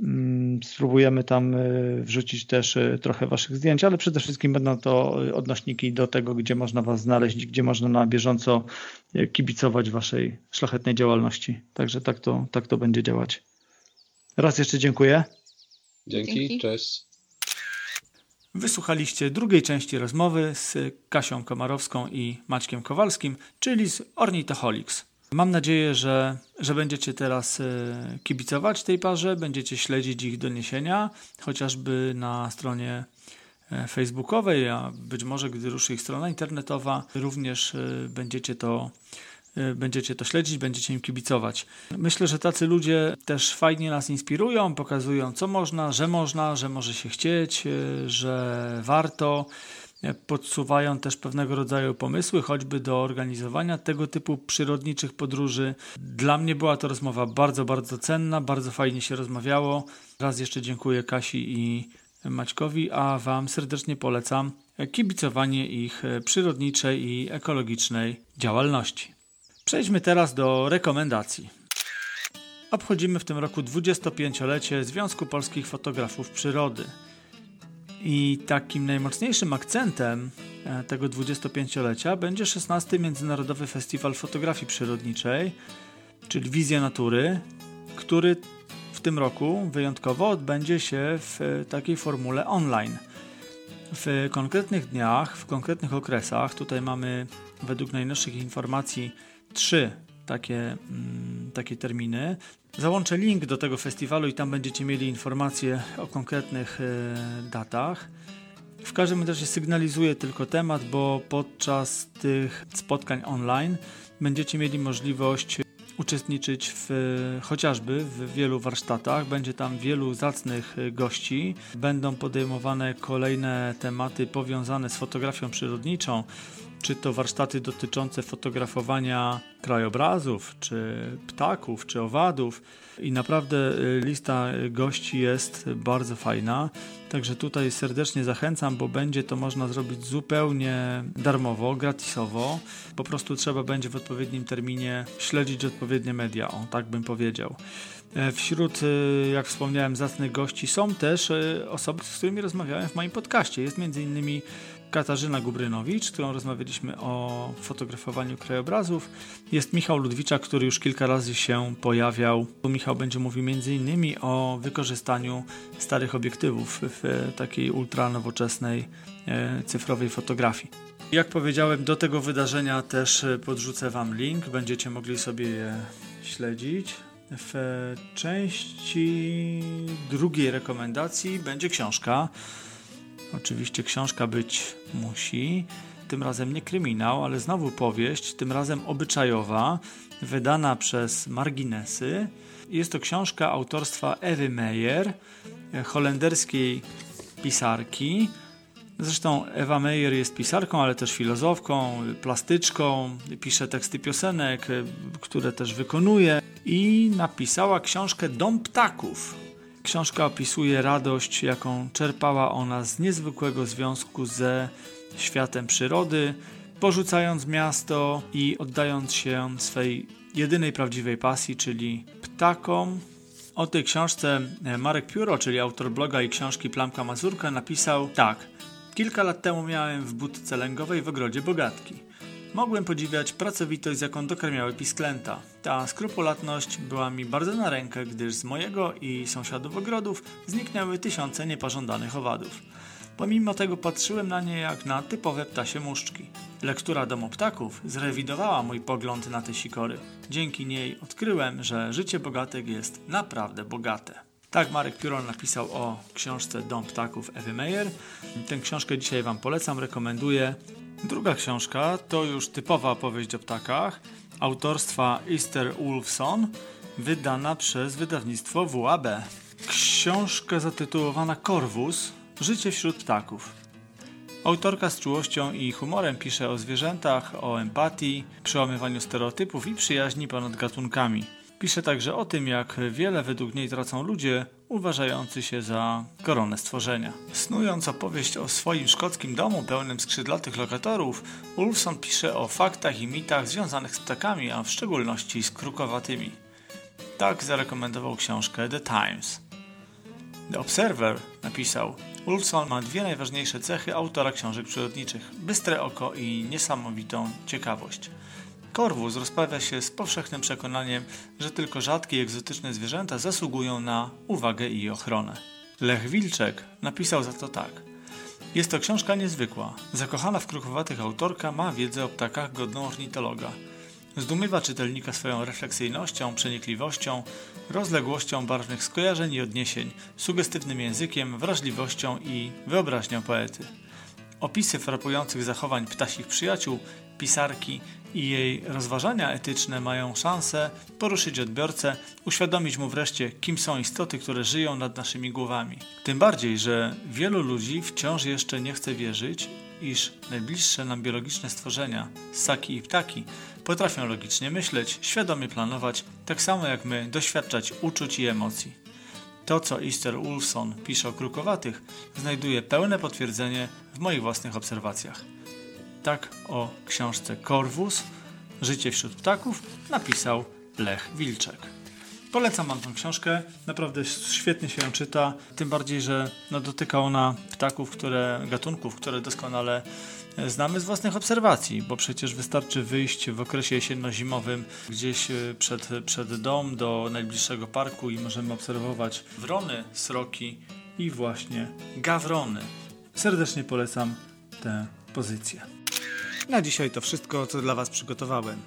Mm, spróbujemy tam e, wrzucić też e, trochę Waszych zdjęć, ale przede wszystkim będą to odnośniki do tego, gdzie można Was znaleźć, gdzie można na bieżąco e, kibicować Waszej szlachetnej działalności. Także tak to, tak to będzie działać. Raz jeszcze dziękuję. Dzięki, Dzięki. cześć. Wysłuchaliście drugiej części rozmowy z Kasią Komarowską i Maćkiem Kowalskim, czyli z Ornitoholics. Mam nadzieję, że, że będziecie teraz e, kibicować tej parze, będziecie śledzić ich doniesienia, chociażby na stronie e, facebookowej, a być może gdy ruszy ich strona internetowa, również e, będziecie to będziecie to śledzić, będziecie im kibicować. Myślę, że tacy ludzie też fajnie nas inspirują, pokazują co można, że można, że może się chcieć, że warto podsuwają też pewnego rodzaju pomysły, choćby do organizowania tego typu przyrodniczych podróży. Dla mnie była to rozmowa bardzo, bardzo cenna, bardzo fajnie się rozmawiało. Raz jeszcze dziękuję Kasi i Maćkowi, a Wam serdecznie polecam kibicowanie ich przyrodniczej i ekologicznej działalności. Przejdźmy teraz do rekomendacji. Obchodzimy w tym roku 25-lecie Związku Polskich Fotografów Przyrody. I takim najmocniejszym akcentem e, tego 25-lecia będzie 16. Międzynarodowy Festiwal Fotografii Przyrodniczej, czyli Wizja Natury, który w tym roku wyjątkowo odbędzie się w e, takiej formule online. W konkretnych dniach, w konkretnych okresach, tutaj mamy według najnowszych informacji trzy takie, mm, takie terminy. Załączę link do tego festiwalu i tam będziecie mieli informacje o konkretnych y, datach. W każdym razie sygnalizuję tylko temat, bo podczas tych spotkań online będziecie mieli możliwość uczestniczyć w, chociażby w wielu warsztatach. Będzie tam wielu zacnych gości. Będą podejmowane kolejne tematy powiązane z fotografią przyrodniczą, czy to warsztaty dotyczące fotografowania krajobrazów, czy ptaków, czy owadów. I naprawdę y, lista gości jest bardzo fajna. Także tutaj serdecznie zachęcam, bo będzie to można zrobić zupełnie darmowo, gratisowo. Po prostu trzeba będzie w odpowiednim terminie śledzić odpowiednie media, o tak bym powiedział. E, wśród, y, jak wspomniałem, zacnych gości są też y, osoby, z którymi rozmawiałem w moim podcaście. Jest m.in. Katarzyna Gubrynowicz, którą rozmawialiśmy o fotografowaniu krajobrazów. Jest Michał Ludwicza, który już kilka razy się pojawiał. Michał będzie mówił m.in. o wykorzystaniu starych obiektywów w takiej ultra nowoczesnej e, cyfrowej fotografii. Jak powiedziałem, do tego wydarzenia też podrzucę Wam link, będziecie mogli sobie je śledzić. W części drugiej rekomendacji będzie książka Oczywiście książka być musi. Tym razem nie kryminał, ale znowu powieść, tym razem obyczajowa, wydana przez Marginesy. Jest to książka autorstwa Ewy Meyer, holenderskiej pisarki. Zresztą Ewa Meyer jest pisarką, ale też filozofką, plastyczką, pisze teksty piosenek, które też wykonuje i napisała książkę Dom Ptaków Książka opisuje radość, jaką czerpała ona z niezwykłego związku ze światem przyrody, porzucając miasto i oddając się swej jedynej prawdziwej pasji, czyli ptakom. O tej książce Marek Pióro, czyli autor bloga i książki Plamka Mazurka, napisał tak. Kilka lat temu miałem w budce lęgowej w ogrodzie Bogatki. Mogłem podziwiać pracowitość, z jaką dokarmiały pisklęta. Ta skrupulatność była mi bardzo na rękę, gdyż z mojego i sąsiadów ogrodów zniknęły tysiące niepożądanych owadów. Pomimo tego patrzyłem na nie jak na typowe ptasie muszczki. Lektura Domu Ptaków zrewidowała mój pogląd na te sikory. Dzięki niej odkryłem, że życie bogatek jest naprawdę bogate. Tak Marek Pióron napisał o książce Dom Ptaków Ewy Meyer. Tę książkę dzisiaj Wam polecam, rekomenduję. Druga książka to już typowa opowieść o ptakach autorstwa Easter Wolfson, wydana przez wydawnictwo WAB. Książka zatytułowana Corvus Życie wśród ptaków. Autorka z czułością i humorem pisze o zwierzętach, o empatii, przełamywaniu stereotypów i przyjaźni ponad gatunkami. Pisze także o tym, jak wiele według niej tracą ludzie uważający się za koronę stworzenia. Snując opowieść o swoim szkockim domu pełnym skrzydlatych lokatorów, Ulfson pisze o faktach i mitach związanych z ptakami, a w szczególności z krukowatymi. Tak zarekomendował książkę The Times. The Observer napisał: Ulfson ma dwie najważniejsze cechy autora książek przyrodniczych: bystre oko i niesamowitą ciekawość. Korwus rozprawia się z powszechnym przekonaniem, że tylko rzadkie i egzotyczne zwierzęta zasługują na uwagę i ochronę. Lech Wilczek napisał za to tak. Jest to książka niezwykła. Zakochana w krukowatych autorka ma wiedzę o ptakach godną ornitologa. Zdumiewa czytelnika swoją refleksyjnością, przenikliwością, rozległością barwnych skojarzeń i odniesień, sugestywnym językiem, wrażliwością i wyobraźnią poety. Opisy frapujących zachowań ptasich przyjaciół pisarki i jej rozważania etyczne mają szansę poruszyć odbiorcę, uświadomić mu wreszcie, kim są istoty, które żyją nad naszymi głowami. Tym bardziej, że wielu ludzi wciąż jeszcze nie chce wierzyć, iż najbliższe nam biologiczne stworzenia, ssaki i ptaki, potrafią logicznie myśleć, świadomie planować, tak samo jak my doświadczać uczuć i emocji. To, co Easter Ulfson pisze o krukowatych, znajduje pełne potwierdzenie w moich własnych obserwacjach. Tak o książce Korwus Życie wśród ptaków napisał Lech Wilczek. Polecam Wam tę książkę, naprawdę świetnie się ją czyta, tym bardziej, że no, dotyka ona ptaków, które, gatunków, które doskonale e, znamy z własnych obserwacji, bo przecież wystarczy wyjść w okresie jesienno-zimowym gdzieś e, przed, przed dom do najbliższego parku i możemy obserwować wrony, sroki i właśnie gawrony. Serdecznie polecam tę pozycję. Na dzisiaj to wszystko, co dla Was przygotowałem.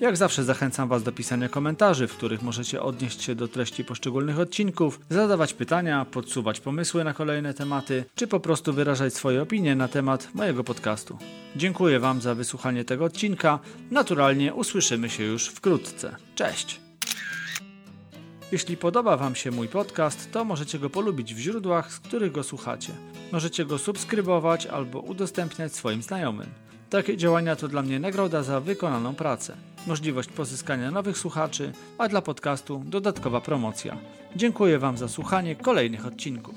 Jak zawsze zachęcam Was do pisania komentarzy, w których możecie odnieść się do treści poszczególnych odcinków, zadawać pytania, podsuwać pomysły na kolejne tematy, czy po prostu wyrażać swoje opinie na temat mojego podcastu. Dziękuję Wam za wysłuchanie tego odcinka. Naturalnie usłyszymy się już wkrótce. Cześć! Jeśli podoba Wam się mój podcast, to możecie go polubić w źródłach, z których go słuchacie. Możecie go subskrybować albo udostępniać swoim znajomym. Takie działania to dla mnie nagroda za wykonaną pracę, możliwość pozyskania nowych słuchaczy, a dla podcastu dodatkowa promocja. Dziękuję Wam za słuchanie kolejnych odcinków.